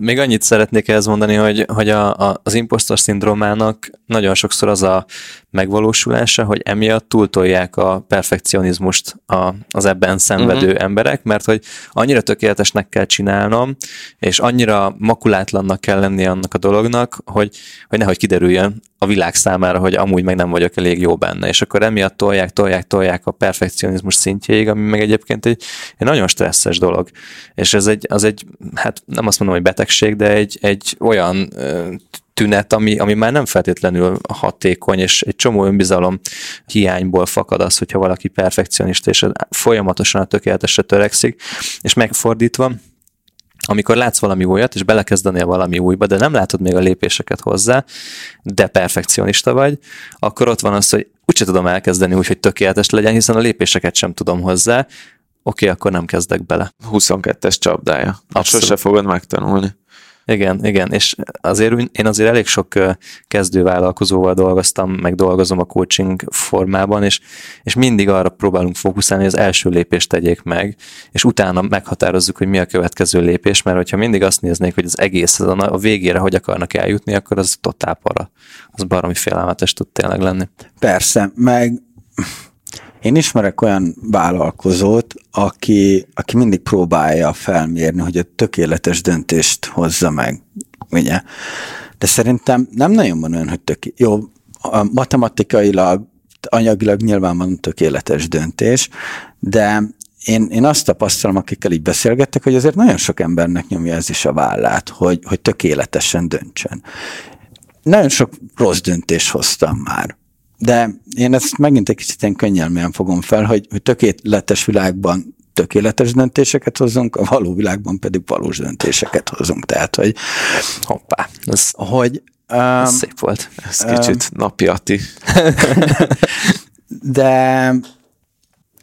Még annyit szeretnék ehhez mondani, hogy, hogy a, a, az impostor szindrómának nagyon sokszor az a megvalósulása, hogy emiatt túltolják a perfekcionizmust a, az ebben szenvedő uh-huh. emberek, mert hogy annyira tökéletesnek kell csinálnom, és annyira makulátlannak kell lennie annak a dolognak, hogy, hogy nehogy kiderüljön a világ számára, hogy amúgy meg nem vagyok elég jó benne, és akkor emiatt tolják, tolják, tolják a perfekcionizmus szintjéig, ami meg egyébként egy, egy nagyon stresszes dolog. És ez egy, az egy, hát nem azt mondom, hogy betegség, de egy, egy olyan tünet, ami, ami már nem feltétlenül hatékony, és egy csomó önbizalom hiányból fakad az, hogyha valaki perfekcionista, és folyamatosan a tökéletesre törekszik, és megfordítva, amikor látsz valami újat, és belekezdenél valami újba, de nem látod még a lépéseket hozzá, de perfekcionista vagy, akkor ott van az, hogy úgyse tudom elkezdeni úgy, hogy tökéletes legyen, hiszen a lépéseket sem tudom hozzá, oké, okay, akkor nem kezdek bele. 22-es csapdája. Abszolút. Sose fogod megtanulni. Igen, igen, és azért én azért elég sok kezdővállalkozóval dolgoztam, meg dolgozom a coaching formában, és, és mindig arra próbálunk fókuszálni, hogy az első lépést tegyék meg, és utána meghatározzuk, hogy mi a következő lépés, mert hogyha mindig azt néznék, hogy az egész a végére hogy akarnak eljutni, akkor az totál para. Az baromi félelmetes tud tényleg lenni. Persze, meg én ismerek olyan vállalkozót, aki, aki mindig próbálja felmérni, hogy a tökéletes döntést hozza meg. Ugye? De szerintem nem nagyon van olyan, hogy tök, jó, matematikailag, anyagilag nyilván van tökéletes döntés, de én, én azt tapasztalom, akikkel így beszélgettek, hogy azért nagyon sok embernek nyomja ez is a vállát, hogy, hogy tökéletesen döntsön. Nagyon sok rossz döntést hoztam már. De én ezt megint egy kicsit ilyen könnyelműen fogom fel, hogy, hogy tökéletes világban tökéletes döntéseket hozunk, a való világban pedig valós döntéseket hozunk. Tehát, hogy hoppá, ez, hogy um, ez szép volt. Ez kicsit um, napiati. de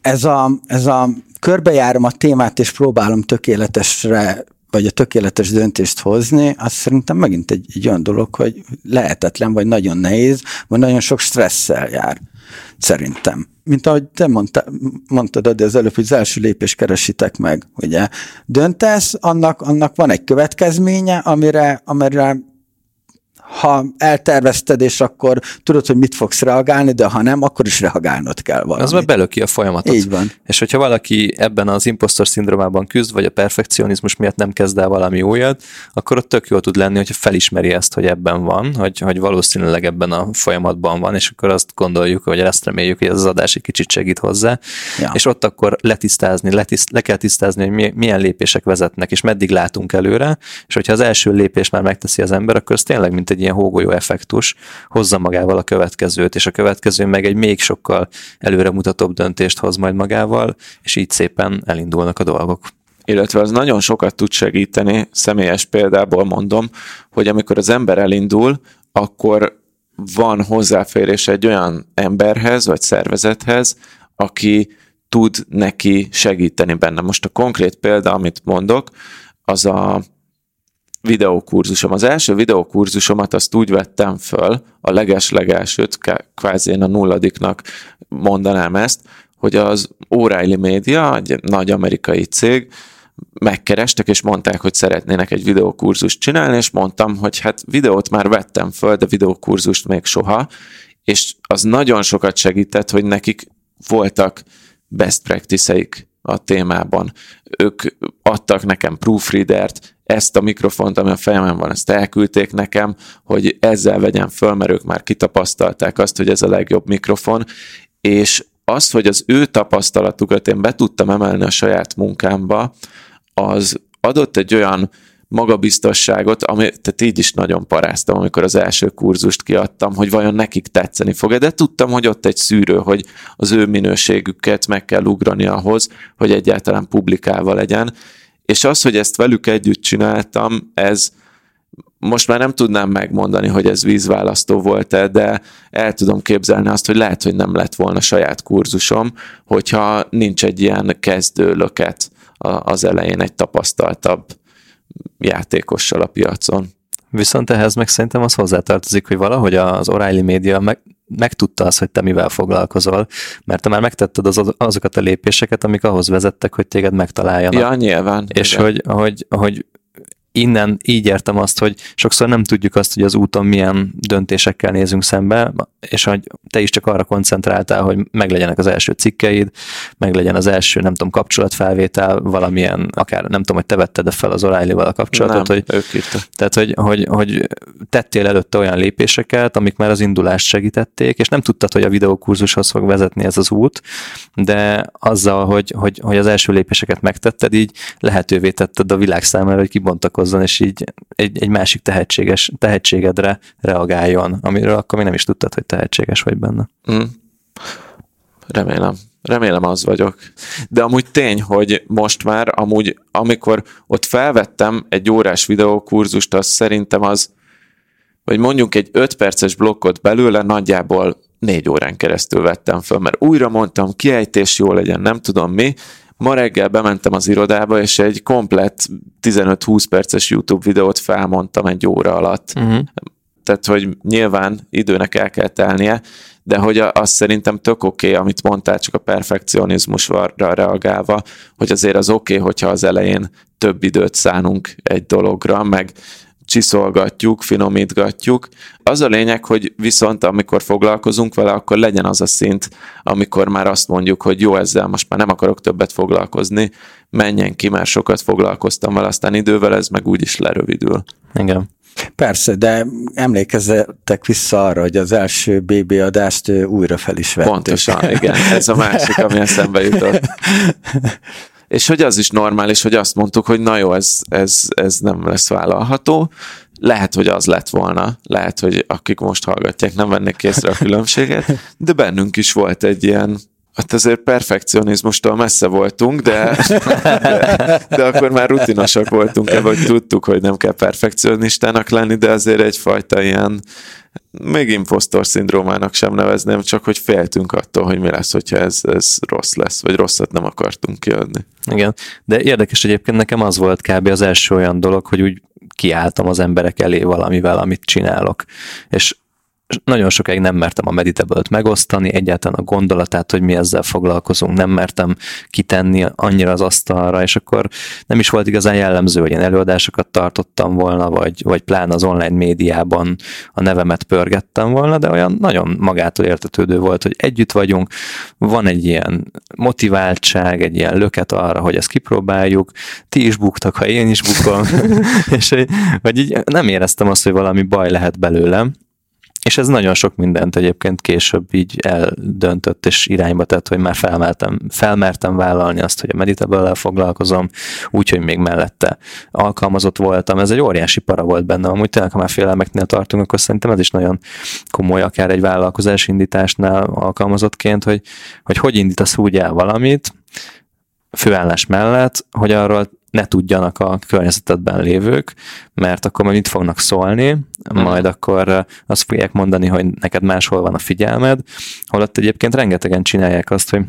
ez a, ez a körbejárom a témát, és próbálom tökéletesre vagy a tökéletes döntést hozni, az szerintem megint egy, egy olyan dolog, hogy lehetetlen, vagy nagyon nehéz, vagy nagyon sok stresszel jár. Szerintem. Mint ahogy te mondta, mondtad de az előbb, hogy az első lépés keresitek meg, ugye. Döntesz, annak, annak van egy következménye, amire, amire ha eltervezted, és akkor tudod, hogy mit fogsz reagálni, de ha nem, akkor is reagálnod kell valamit. Az már belöki a folyamatot. Így van. És hogyha valaki ebben az impostor szindrómában küzd, vagy a perfekcionizmus miatt nem kezd el valami újat, akkor ott tök jó tud lenni, hogyha felismeri ezt, hogy ebben van, hogy, hogy valószínűleg ebben a folyamatban van, és akkor azt gondoljuk, vagy ezt reméljük, hogy ez az adás egy kicsit segít hozzá, ja. és ott akkor letisztázni, letiszt, le kell tisztázni, hogy milyen lépések vezetnek, és meddig látunk előre, és hogyha az első lépés már megteszi az ember, akkor ez tényleg mint egy egy ilyen hógolyó effektus, hozza magával a következőt, és a következő meg egy még sokkal előremutatóbb döntést hoz majd magával, és így szépen elindulnak a dolgok illetve az nagyon sokat tud segíteni, személyes példából mondom, hogy amikor az ember elindul, akkor van hozzáférés egy olyan emberhez, vagy szervezethez, aki tud neki segíteni benne. Most a konkrét példa, amit mondok, az a videókurzusom. Az első videókurzusomat azt úgy vettem föl, a leges-legelsőt, kvázi én a nulladiknak mondanám ezt, hogy az O'Reilly Media, egy nagy amerikai cég, megkerestek, és mondták, hogy szeretnének egy videókurzust csinálni, és mondtam, hogy hát videót már vettem föl, de videókurzust még soha, és az nagyon sokat segített, hogy nekik voltak best practice-eik a témában. Ők adtak nekem proofreadert, ezt a mikrofont, ami a fejemen van, ezt elküldték nekem, hogy ezzel vegyem föl, mert ők már kitapasztalták azt, hogy ez a legjobb mikrofon, és az, hogy az ő tapasztalatukat én be tudtam emelni a saját munkámba, az adott egy olyan magabiztosságot, ami, tehát így is nagyon paráztam, amikor az első kurzust kiadtam, hogy vajon nekik tetszeni fog de tudtam, hogy ott egy szűrő, hogy az ő minőségüket meg kell ugrani ahhoz, hogy egyáltalán publikálva legyen, és az, hogy ezt velük együtt csináltam, ez most már nem tudnám megmondani, hogy ez vízválasztó volt-e, de el tudom képzelni azt, hogy lehet, hogy nem lett volna saját kurzusom, hogyha nincs egy ilyen kezdő löket az elején egy tapasztaltabb játékossal a piacon. Viszont ehhez meg szerintem az hozzátartozik, hogy valahogy az O'Reilly Media meg, megtudta azt, hogy te mivel foglalkozol, mert te már megtetted az, azokat a lépéseket, amik ahhoz vezettek, hogy téged megtaláljanak. Ja, nyilván. És hogy, hogy, hogy innen így értem azt, hogy sokszor nem tudjuk azt, hogy az úton milyen döntésekkel nézünk szembe, és hogy te is csak arra koncentráltál, hogy meglegyenek az első cikkeid, meglegyen az első, nem tudom, kapcsolatfelvétel, valamilyen, akár nem tudom, hogy te vetted fel az O'Reilly-val a kapcsolatot, nem, hogy, ők tehát, hogy, hogy, hogy tettél előtte olyan lépéseket, amik már az indulást segítették, és nem tudtad, hogy a videókurzushoz fog vezetni ez az út, de azzal, hogy, hogy, hogy az első lépéseket megtetted, így lehetővé tetted a világ számára, hogy kibontakoz hozzon, és így egy, egy másik tehetséges, tehetségedre reagáljon, amiről akkor még nem is tudtad, hogy tehetséges vagy benne. Mm. Remélem. Remélem az vagyok. De amúgy tény, hogy most már, amúgy, amikor ott felvettem egy órás videókurzust, az szerintem az, vagy mondjuk egy 5 perces blokkot belőle nagyjából négy órán keresztül vettem föl, mert újra mondtam, kiejtés jó legyen, nem tudom mi, Ma reggel bementem az irodába, és egy komplett 15-20 perces YouTube videót felmondtam egy óra alatt. Uh-huh. Tehát, hogy nyilván időnek el kell telnie, de hogy azt szerintem tök oké, okay, amit mondtál, csak a perfekcionizmusra reagálva, hogy azért az oké, okay, hogyha az elején több időt szánunk egy dologra, meg csiszolgatjuk, finomítgatjuk. Az a lényeg, hogy viszont amikor foglalkozunk vele, akkor legyen az a szint, amikor már azt mondjuk, hogy jó, ezzel most már nem akarok többet foglalkozni, menjen ki, mert sokat foglalkoztam vele, aztán idővel ez meg úgyis lerövidül. Igen. Persze, de emlékezzetek vissza arra, hogy az első BB adást újra fel is vettük. Pontosan, igen. Ez a másik, ami eszembe jutott. És hogy az is normális, hogy azt mondtuk, hogy na jó, ez, ez, ez nem lesz vállalható. Lehet, hogy az lett volna, lehet, hogy akik most hallgatják, nem vennék észre a különbséget, de bennünk is volt egy ilyen Hát azért perfekcionizmustól messze voltunk, de, de, de akkor már rutinosak voltunk ebben, hogy tudtuk, hogy nem kell perfekcionistának lenni, de azért egyfajta ilyen, még impostor szindrómának sem nevezném, csak hogy féltünk attól, hogy mi lesz, hogyha ez, ez rossz lesz, vagy rosszat nem akartunk kiadni. Igen, de érdekes egyébként nekem az volt kb. az első olyan dolog, hogy úgy kiálltam az emberek elé valamivel, amit csinálok. És nagyon sokáig nem mertem a meditable megosztani, egyáltalán a gondolatát, hogy mi ezzel foglalkozunk, nem mertem kitenni annyira az asztalra, és akkor nem is volt igazán jellemző, hogy én előadásokat tartottam volna, vagy, vagy plán az online médiában a nevemet pörgettem volna, de olyan nagyon magától értetődő volt, hogy együtt vagyunk, van egy ilyen motiváltság, egy ilyen löket arra, hogy ezt kipróbáljuk, ti is buktak, ha én is bukom, és hogy így nem éreztem azt, hogy valami baj lehet belőlem, és ez nagyon sok mindent egyébként később így eldöntött és irányba tett, hogy már felmertem, felmertem vállalni azt, hogy a meditable foglalkozom, úgyhogy még mellette alkalmazott voltam. Ez egy óriási para volt bennem. Amúgy tényleg, ha már félelmeknél tartunk, akkor szerintem ez is nagyon komoly, akár egy vállalkozás indításnál alkalmazottként, hogy hogy, hogy indítasz úgy el valamit, főállás mellett, hogy arról ne tudjanak a környezetedben lévők, mert akkor majd mit fognak szólni, majd akkor azt fogják mondani, hogy neked máshol van a figyelmed, holott egyébként rengetegen csinálják azt, hogy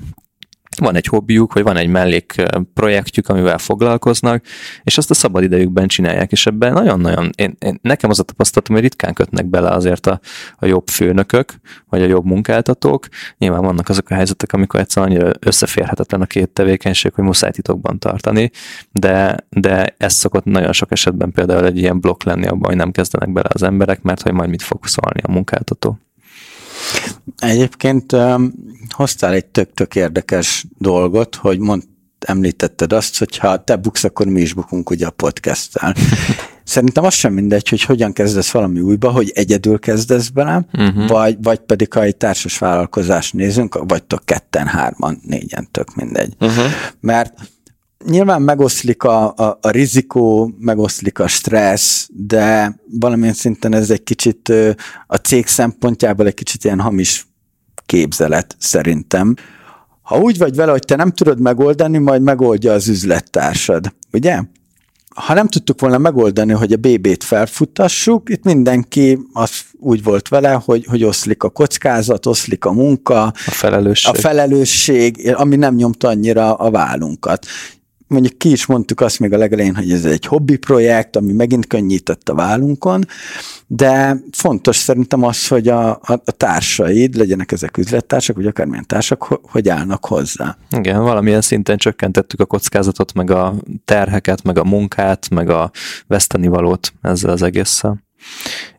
van egy hobbiuk, vagy van egy mellék projektjük, amivel foglalkoznak, és azt a szabad idejükben csinálják, és ebben nagyon-nagyon, én, én, nekem az a tapasztalatom, hogy ritkán kötnek bele azért a, a jobb főnökök, vagy a jobb munkáltatók. Nyilván vannak azok a helyzetek, amikor egyszerűen annyira összeférhetetlen a két tevékenység, hogy muszáj titokban tartani, de, de ez szokott nagyon sok esetben például egy ilyen blokk lenni abban, hogy nem kezdenek bele az emberek, mert hogy majd mit fog szólni a munkáltató. Egyébként um, hoztál egy tök-tök érdekes dolgot, hogy mond, említetted azt, hogy ha te buksz, akkor mi is bukunk ugye a podcasttel. Szerintem az sem mindegy, hogy hogyan kezdesz valami újba, hogy egyedül kezdesz bele, uh-huh. vagy, vagy pedig ha egy társas vállalkozást nézünk, vagytok ketten, hárman, négyen, tök mindegy. Uh-huh. Mert nyilván megoszlik a, a, a rizikó, megoszlik a stressz, de valamilyen szinten ez egy kicsit a cég szempontjából egy kicsit ilyen hamis képzelet szerintem. Ha úgy vagy vele, hogy te nem tudod megoldani, majd megoldja az üzlettársad, ugye? Ha nem tudtuk volna megoldani, hogy a BB-t felfuttassuk, itt mindenki az úgy volt vele, hogy, hogy oszlik a kockázat, oszlik a munka, a felelősség. a felelősség, ami nem nyomta annyira a vállunkat mondjuk ki is mondtuk azt még a legelején, hogy ez egy hobbi projekt, ami megint könnyített a vállunkon, de fontos szerintem az, hogy a, a, a társaid, legyenek ezek üzlettársak, vagy akármilyen társak, hogy állnak hozzá. Igen, valamilyen szinten csökkentettük a kockázatot, meg a terheket, meg a munkát, meg a vesztenivalót ezzel az egésszel.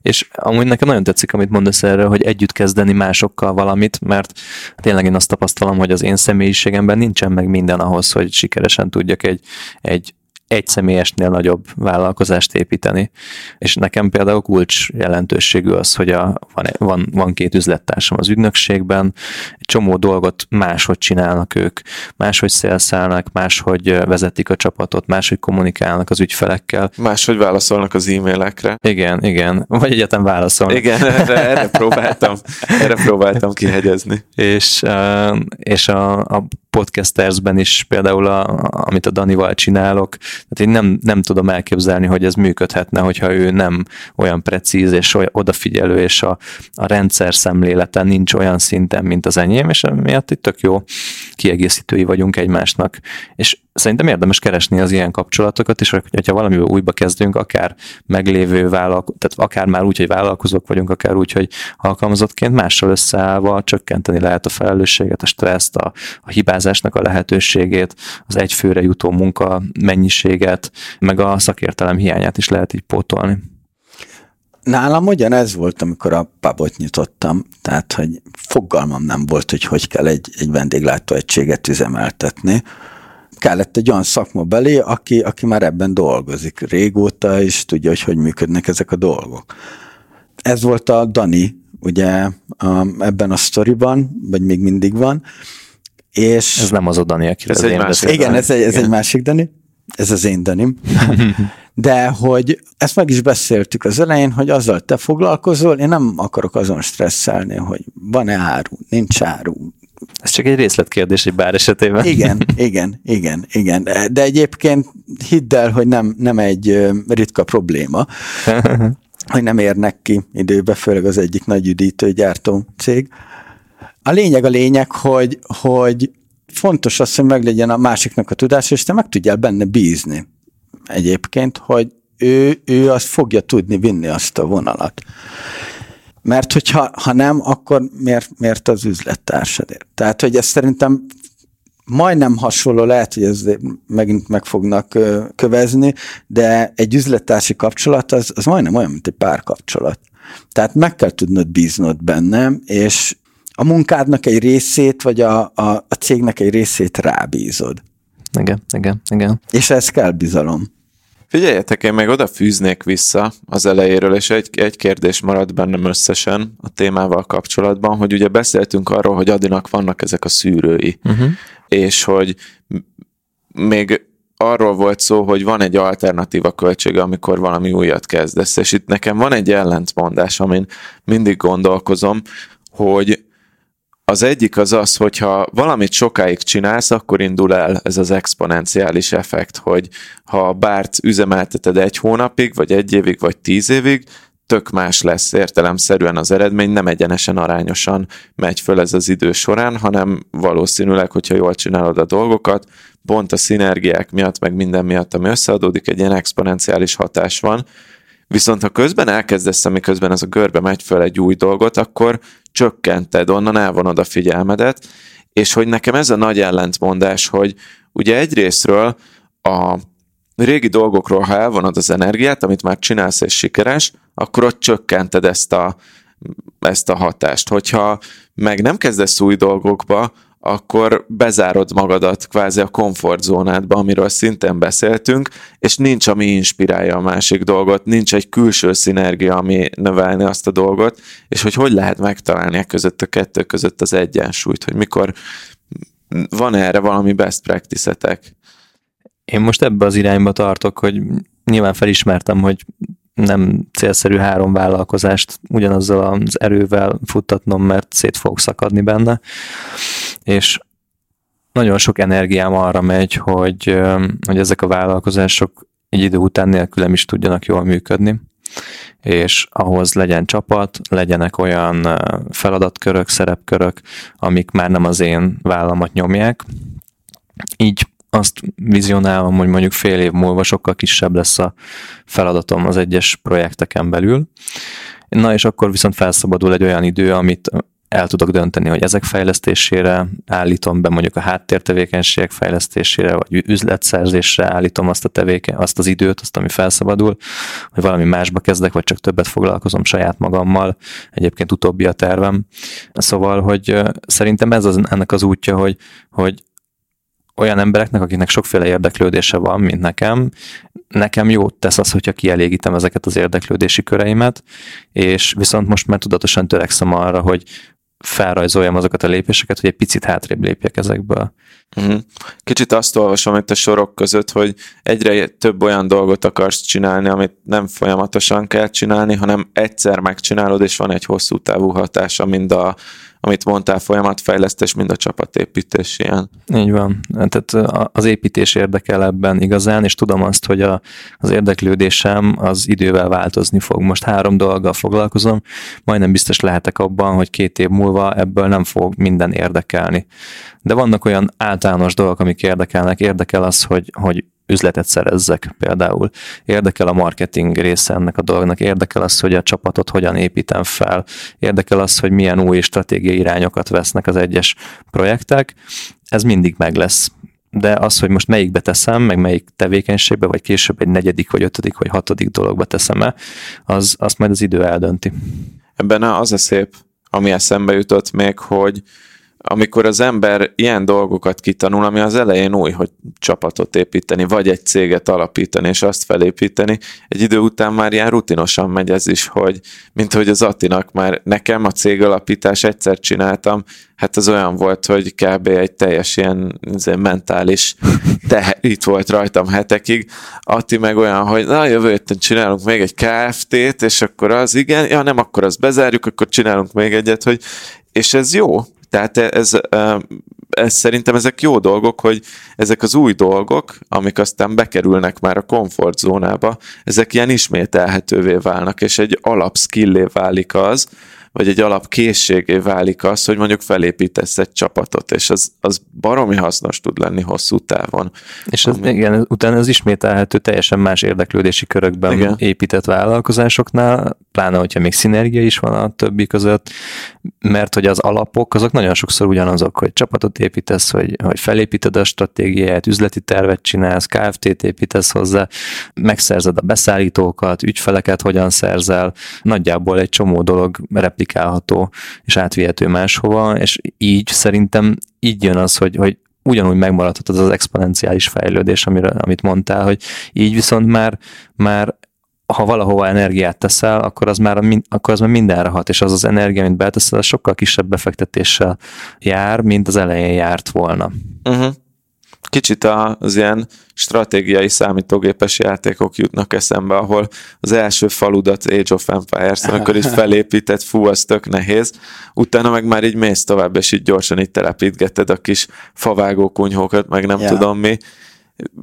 És amúgy nekem nagyon tetszik, amit mondasz erről, hogy együtt kezdeni másokkal valamit, mert tényleg én azt tapasztalom, hogy az én személyiségemben nincsen meg minden ahhoz, hogy sikeresen tudjak egy, egy egy személyesnél nagyobb vállalkozást építeni. És nekem például kulcs jelentőségű az, hogy a, van, van, van két üzlettársam az ügynökségben, egy csomó dolgot máshogy csinálnak ők, máshogy szélszállnak, máshogy vezetik a csapatot, máshogy kommunikálnak az ügyfelekkel. Máshogy válaszolnak az e-mailekre. Igen, igen. Vagy egyetem válaszolnak. Igen, erre, erre próbáltam, erre próbáltam kihegyezni. És, és a, a podcastersben is például, a, amit a Danival csinálok, tehát én nem, nem tudom elképzelni, hogy ez működhetne, hogyha ő nem olyan precíz és olyan odafigyelő, és a, a rendszer szemlélete nincs olyan szinten, mint az enyém, és emiatt itt tök jó kiegészítői vagyunk egymásnak. És szerintem érdemes keresni az ilyen kapcsolatokat, és hogyha valamivel újba kezdünk, akár meglévő vállalkozók, tehát akár már úgy, hogy vállalkozók vagyunk, akár úgy, hogy alkalmazottként mással összeállva csökkenteni lehet a felelősséget, a stresszt, a, a hibázásnak a lehetőségét, az egyfőre jutó munka mennyiséget, meg a szakértelem hiányát is lehet így pótolni. Nálam ugyanez volt, amikor a pubot nyitottam, tehát hogy fogalmam nem volt, hogy hogy kell egy, egy vendéglátóegységet üzemeltetni kellett egy olyan szakma belé, aki, aki már ebben dolgozik régóta, és tudja, hogy hogy működnek ezek a dolgok. Ez volt a Dani, ugye a, ebben a sztoriban, vagy még mindig van, és... Ez nem az a Dani, akire Ez az egy én másik. Igen, ez egy, ez Igen. egy másik Dani. Ez az én Danim. De hogy ezt meg is beszéltük az elején, hogy azzal te foglalkozol, én nem akarok azon stresszelni, hogy van-e áru, nincs áru. Ez csak egy részletkérdés egy bár esetében. Igen, igen, igen, igen. De egyébként hidd el, hogy nem, nem egy ritka probléma, hogy nem érnek ki időbe, főleg az egyik nagy üdítőgyártó cég. A lényeg a lényeg, hogy, hogy fontos az, hogy meglegyen a másiknak a tudás, és te meg tudjál benne bízni egyébként, hogy ő, ő azt fogja tudni vinni azt a vonalat. Mert hogyha ha nem, akkor miért, miért az üzlettársadért? Tehát, hogy ez szerintem majdnem hasonló, lehet, hogy ez megint meg fognak kövezni, de egy üzlettársi kapcsolat az, az majdnem olyan, mint egy párkapcsolat. Tehát meg kell tudnod bíznod benne, és a munkádnak egy részét, vagy a, a, a cégnek egy részét rábízod. Igen, igen, igen. És ez kell bizalom. Figyeljetek, én még oda fűznék vissza az elejéről, és egy, egy kérdés maradt bennem összesen a témával kapcsolatban, hogy ugye beszéltünk arról, hogy Adinak vannak ezek a szűrői, uh-huh. és hogy még arról volt szó, hogy van egy alternatíva költsége, amikor valami újat kezdesz, és itt nekem van egy ellentmondás, amin mindig gondolkozom, hogy az egyik az az, hogyha valamit sokáig csinálsz, akkor indul el ez az exponenciális effekt, hogy ha bárt üzemelteted egy hónapig, vagy egy évig, vagy tíz évig, tök más lesz értelemszerűen az eredmény, nem egyenesen arányosan megy föl ez az idő során, hanem valószínűleg, hogyha jól csinálod a dolgokat, pont a szinergiák miatt, meg minden miatt, ami összeadódik, egy ilyen exponenciális hatás van, Viszont ha közben elkezdesz, amiközben ez a görbe megy föl egy új dolgot, akkor csökkented, onnan elvonod a figyelmedet, és hogy nekem ez a nagy ellentmondás, hogy ugye egyrésztről a régi dolgokról, ha elvonod az energiát, amit már csinálsz és sikeres, akkor ott csökkented ezt a, ezt a hatást. Hogyha meg nem kezdesz új dolgokba, akkor bezárod magadat kvázi a komfortzónádba, amiről szintén beszéltünk, és nincs, ami inspirálja a másik dolgot, nincs egy külső szinergia, ami növelni azt a dolgot, és hogy hogy lehet megtalálni a között a kettő között az egyensúlyt, hogy mikor van erre valami best practice-etek. Én most ebbe az irányba tartok, hogy nyilván felismertem, hogy nem célszerű három vállalkozást ugyanazzal az erővel futtatnom, mert szét fogok szakadni benne, és nagyon sok energiám arra megy, hogy, hogy ezek a vállalkozások egy idő után nélkülem is tudjanak jól működni, és ahhoz legyen csapat, legyenek olyan feladatkörök, szerepkörök, amik már nem az én vállamat nyomják. Így azt vizionálom, hogy mondjuk fél év múlva sokkal kisebb lesz a feladatom az egyes projekteken belül. Na és akkor viszont felszabadul egy olyan idő, amit el tudok dönteni, hogy ezek fejlesztésére állítom be mondjuk a háttértevékenységek fejlesztésére, vagy üzletszerzésre állítom azt a tevéken, azt az időt, azt, ami felszabadul, hogy valami másba kezdek, vagy csak többet foglalkozom saját magammal. Egyébként utóbbi a tervem. Szóval, hogy szerintem ez az, ennek az útja, hogy, hogy olyan embereknek, akiknek sokféle érdeklődése van, mint nekem, nekem jót tesz az, hogyha kielégítem ezeket az érdeklődési köreimet, és viszont most már tudatosan törekszem arra, hogy felrajzoljam azokat a lépéseket, hogy egy picit hátrébb lépjek ezekből. Mhm. Kicsit azt olvasom itt a sorok között, hogy egyre több olyan dolgot akarsz csinálni, amit nem folyamatosan kell csinálni, hanem egyszer megcsinálod, és van egy hosszú távú hatása, mind a, amit mondtál, folyamatfejlesztés, mind a csapatépítés ilyen. Így van. Tehát az építés érdekel ebben igazán, és tudom azt, hogy a, az érdeklődésem az idővel változni fog. Most három dologgal foglalkozom, majdnem biztos lehetek abban, hogy két év múlva ebből nem fog minden érdekelni. De vannak olyan általános dolgok, amik érdekelnek. Érdekel az, hogy, hogy üzletet szerezzek például. Érdekel a marketing része ennek a dolognak, érdekel az, hogy a csapatot hogyan építem fel, érdekel az, hogy milyen új stratégiai irányokat vesznek az egyes projektek. Ez mindig meg lesz. De az, hogy most melyikbe teszem, meg melyik tevékenységbe, vagy később egy negyedik, vagy ötödik, vagy hatodik dologba teszem-e, az, azt majd az idő eldönti. Ebben az a szép, ami eszembe jutott még, hogy amikor az ember ilyen dolgokat kitanul, ami az elején új, hogy csapatot építeni, vagy egy céget alapítani, és azt felépíteni, egy idő után már ilyen rutinosan megy ez is, hogy mint hogy az Attinak már nekem a cég alapítás egyszer csináltam, hát az olyan volt, hogy kb. egy teljes ilyen mentális teher itt volt rajtam hetekig. Atti meg olyan, hogy na jövő héten csinálunk még egy KFT-t, és akkor az igen, ja nem, akkor azt bezárjuk, akkor csinálunk még egyet, hogy és ez jó, tehát ez, ez szerintem ezek jó dolgok, hogy ezek az új dolgok, amik aztán bekerülnek már a komfortzónába, ezek ilyen ismételhetővé válnak, és egy alapskillé válik az, vagy egy alapkészségé válik az, hogy mondjuk felépítesz egy csapatot, és az, az baromi hasznos tud lenni hosszú távon. És az, ami... igen, utána az ismételhető teljesen más érdeklődési körökben igen. épített vállalkozásoknál, pláne, hogyha még szinergia is van a többi között, mert hogy az alapok, azok nagyon sokszor ugyanazok, hogy csapatot építesz, hogy, hogy felépíted a stratégiát, üzleti tervet csinálsz, KFT-t építesz hozzá, megszerzed a beszállítókat, ügyfeleket hogyan szerzel, nagyjából egy csomó dolog replikálható és átvihető máshova, és így szerintem így jön az, hogy, hogy ugyanúgy megmaradhat az az exponenciális fejlődés, amire, amit mondtál, hogy így viszont már, már ha valahova energiát teszel, akkor az már, akkor az már mindenre hat, és az az energia, amit beteszel, az sokkal kisebb befektetéssel jár, mint az elején járt volna. Uh-huh kicsit az ilyen stratégiai számítógépes játékok jutnak eszembe, ahol az első faludat Age of Empires, amikor is felépített, fú, az tök nehéz, utána meg már így mész tovább, és így gyorsan így telepítgeted a kis favágó kunyhókat, meg nem yeah. tudom mi.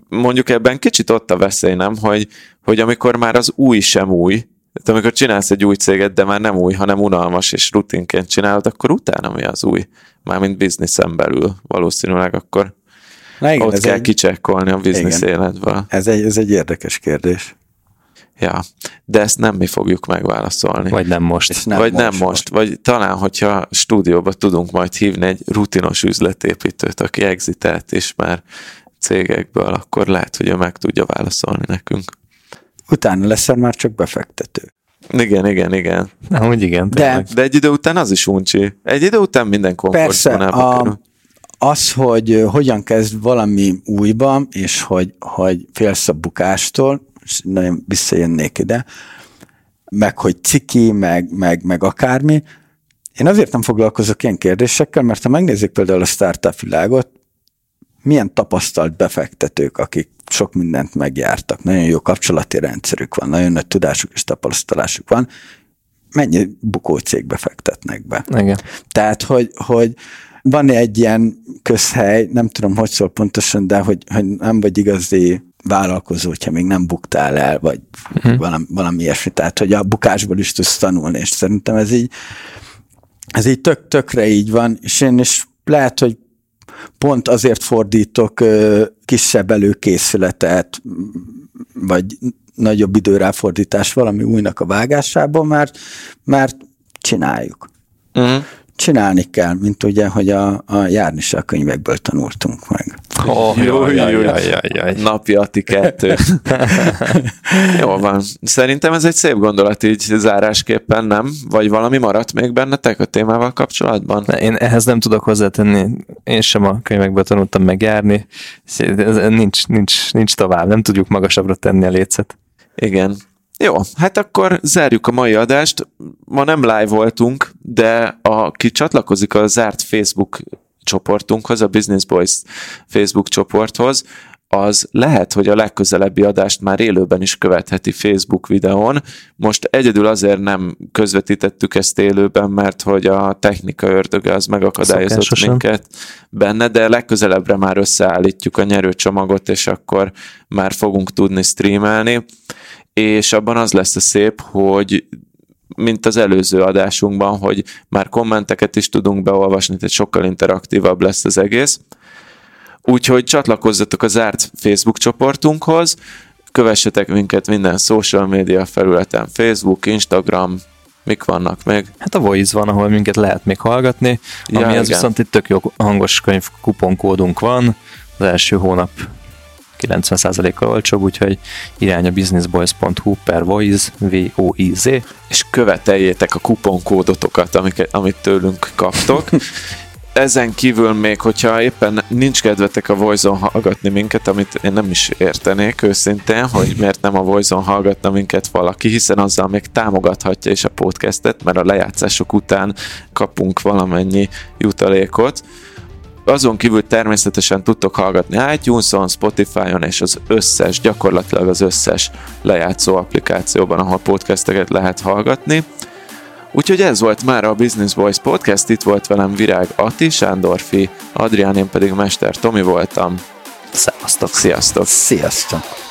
Mondjuk ebben kicsit ott a veszély, nem, hogy, hogy amikor már az új sem új, tehát amikor csinálsz egy új céget, de már nem új, hanem unalmas és rutinként csinálod, akkor utána mi az új? Mármint bizniszen belül valószínűleg akkor Na igen, Ott kell egy... kicsekkolni a biznisz életből. Ez egy, ez egy érdekes kérdés. Ja, de ezt nem mi fogjuk megválaszolni. Vagy nem most. nem vagy most, nem most, most. Vagy talán, hogyha stúdióba tudunk majd hívni egy rutinos üzletépítőt, aki exitelt is már cégekből, akkor lehet, hogy ő meg tudja válaszolni nekünk. Utána leszel már csak befektető. Igen, igen, igen. Na, úgy igen. De, de egy idő után az is uncsi. Egy idő után minden komfortzónába kerül az, hogy hogyan kezd valami újba, és hogy, hogy félsz a bukástól, és nagyon visszajönnék ide, meg hogy ciki, meg, meg, meg akármi. Én azért nem foglalkozok ilyen kérdésekkel, mert ha megnézzük például a startup világot, milyen tapasztalt befektetők, akik sok mindent megjártak, nagyon jó kapcsolati rendszerük van, nagyon nagy tudásuk és tapasztalásuk van, mennyi bukócégbe fektetnek be. Igen. Tehát, hogy, hogy van egy ilyen közhely, nem tudom, hogy szól pontosan, de hogy, hogy nem vagy igazi vállalkozó, hogyha még nem buktál el, vagy uh-huh. valami, valami ilyesmi. Tehát, hogy a bukásból is tudsz tanulni, és szerintem ez így, ez így tök, tökre így van, és én is lehet, hogy pont azért fordítok kisebb előkészületet, vagy nagyobb időráfordítás valami újnak a vágásában, mert, mert csináljuk. Uh-huh csinálni kell, mint ugye, hogy a, a járni se a könyvekből tanultunk meg. Oh, jó, jó, jó, jó, jó. Napi Ati kettő. jó van. Szerintem ez egy szép gondolat így zárásképpen, nem? Vagy valami maradt még bennetek a témával kapcsolatban? Én ehhez nem tudok hozzátenni. Én sem a könyvekből tanultam meg járni. Nincs, nincs, nincs tovább. Nem tudjuk magasabbra tenni a lécet. Igen. Jó, hát akkor zárjuk a mai adást. Ma nem live voltunk, de aki csatlakozik a zárt Facebook csoportunkhoz, a Business Boys Facebook csoporthoz, az lehet, hogy a legközelebbi adást már élőben is követheti Facebook videón. Most egyedül azért nem közvetítettük ezt élőben, mert hogy a technika ördöge az megakadályozott Szokásosan. minket benne, de legközelebbre már összeállítjuk a nyerőcsomagot, és akkor már fogunk tudni streamelni és abban az lesz a szép, hogy mint az előző adásunkban, hogy már kommenteket is tudunk beolvasni, tehát sokkal interaktívabb lesz az egész. Úgyhogy csatlakozzatok a zárt Facebook csoportunkhoz, kövessetek minket minden social media felületen, Facebook, Instagram, mik vannak még? Hát a Voice van, ahol minket lehet még hallgatni, ja, ami az viszont egy tök jó hangos könyv kuponkódunk van, az első hónap 90%-kal olcsóbb, úgyhogy irány a businessboys.hu per voice, V-O-I-Z. És követeljétek a kuponkódotokat, amiket, amit tőlünk kaptok. ezen kívül még, hogyha éppen nincs kedvetek a Voice-on hallgatni minket, amit én nem is értenék őszintén, hogy miért nem a Voice-on hallgatna minket valaki, hiszen azzal még támogathatja is a podcastet, mert a lejátszások után kapunk valamennyi jutalékot. Azon kívül természetesen tudtok hallgatni iTunes-on, Spotify-on és az összes, gyakorlatilag az összes lejátszó applikációban, ahol podcasteket lehet hallgatni. Úgyhogy ez volt már a Business Boys Podcast, itt volt velem Virág Ati, Sándorfi, Adrián, én pedig Mester Tomi voltam. Szevasztok! Sziasztok! Sziasztok!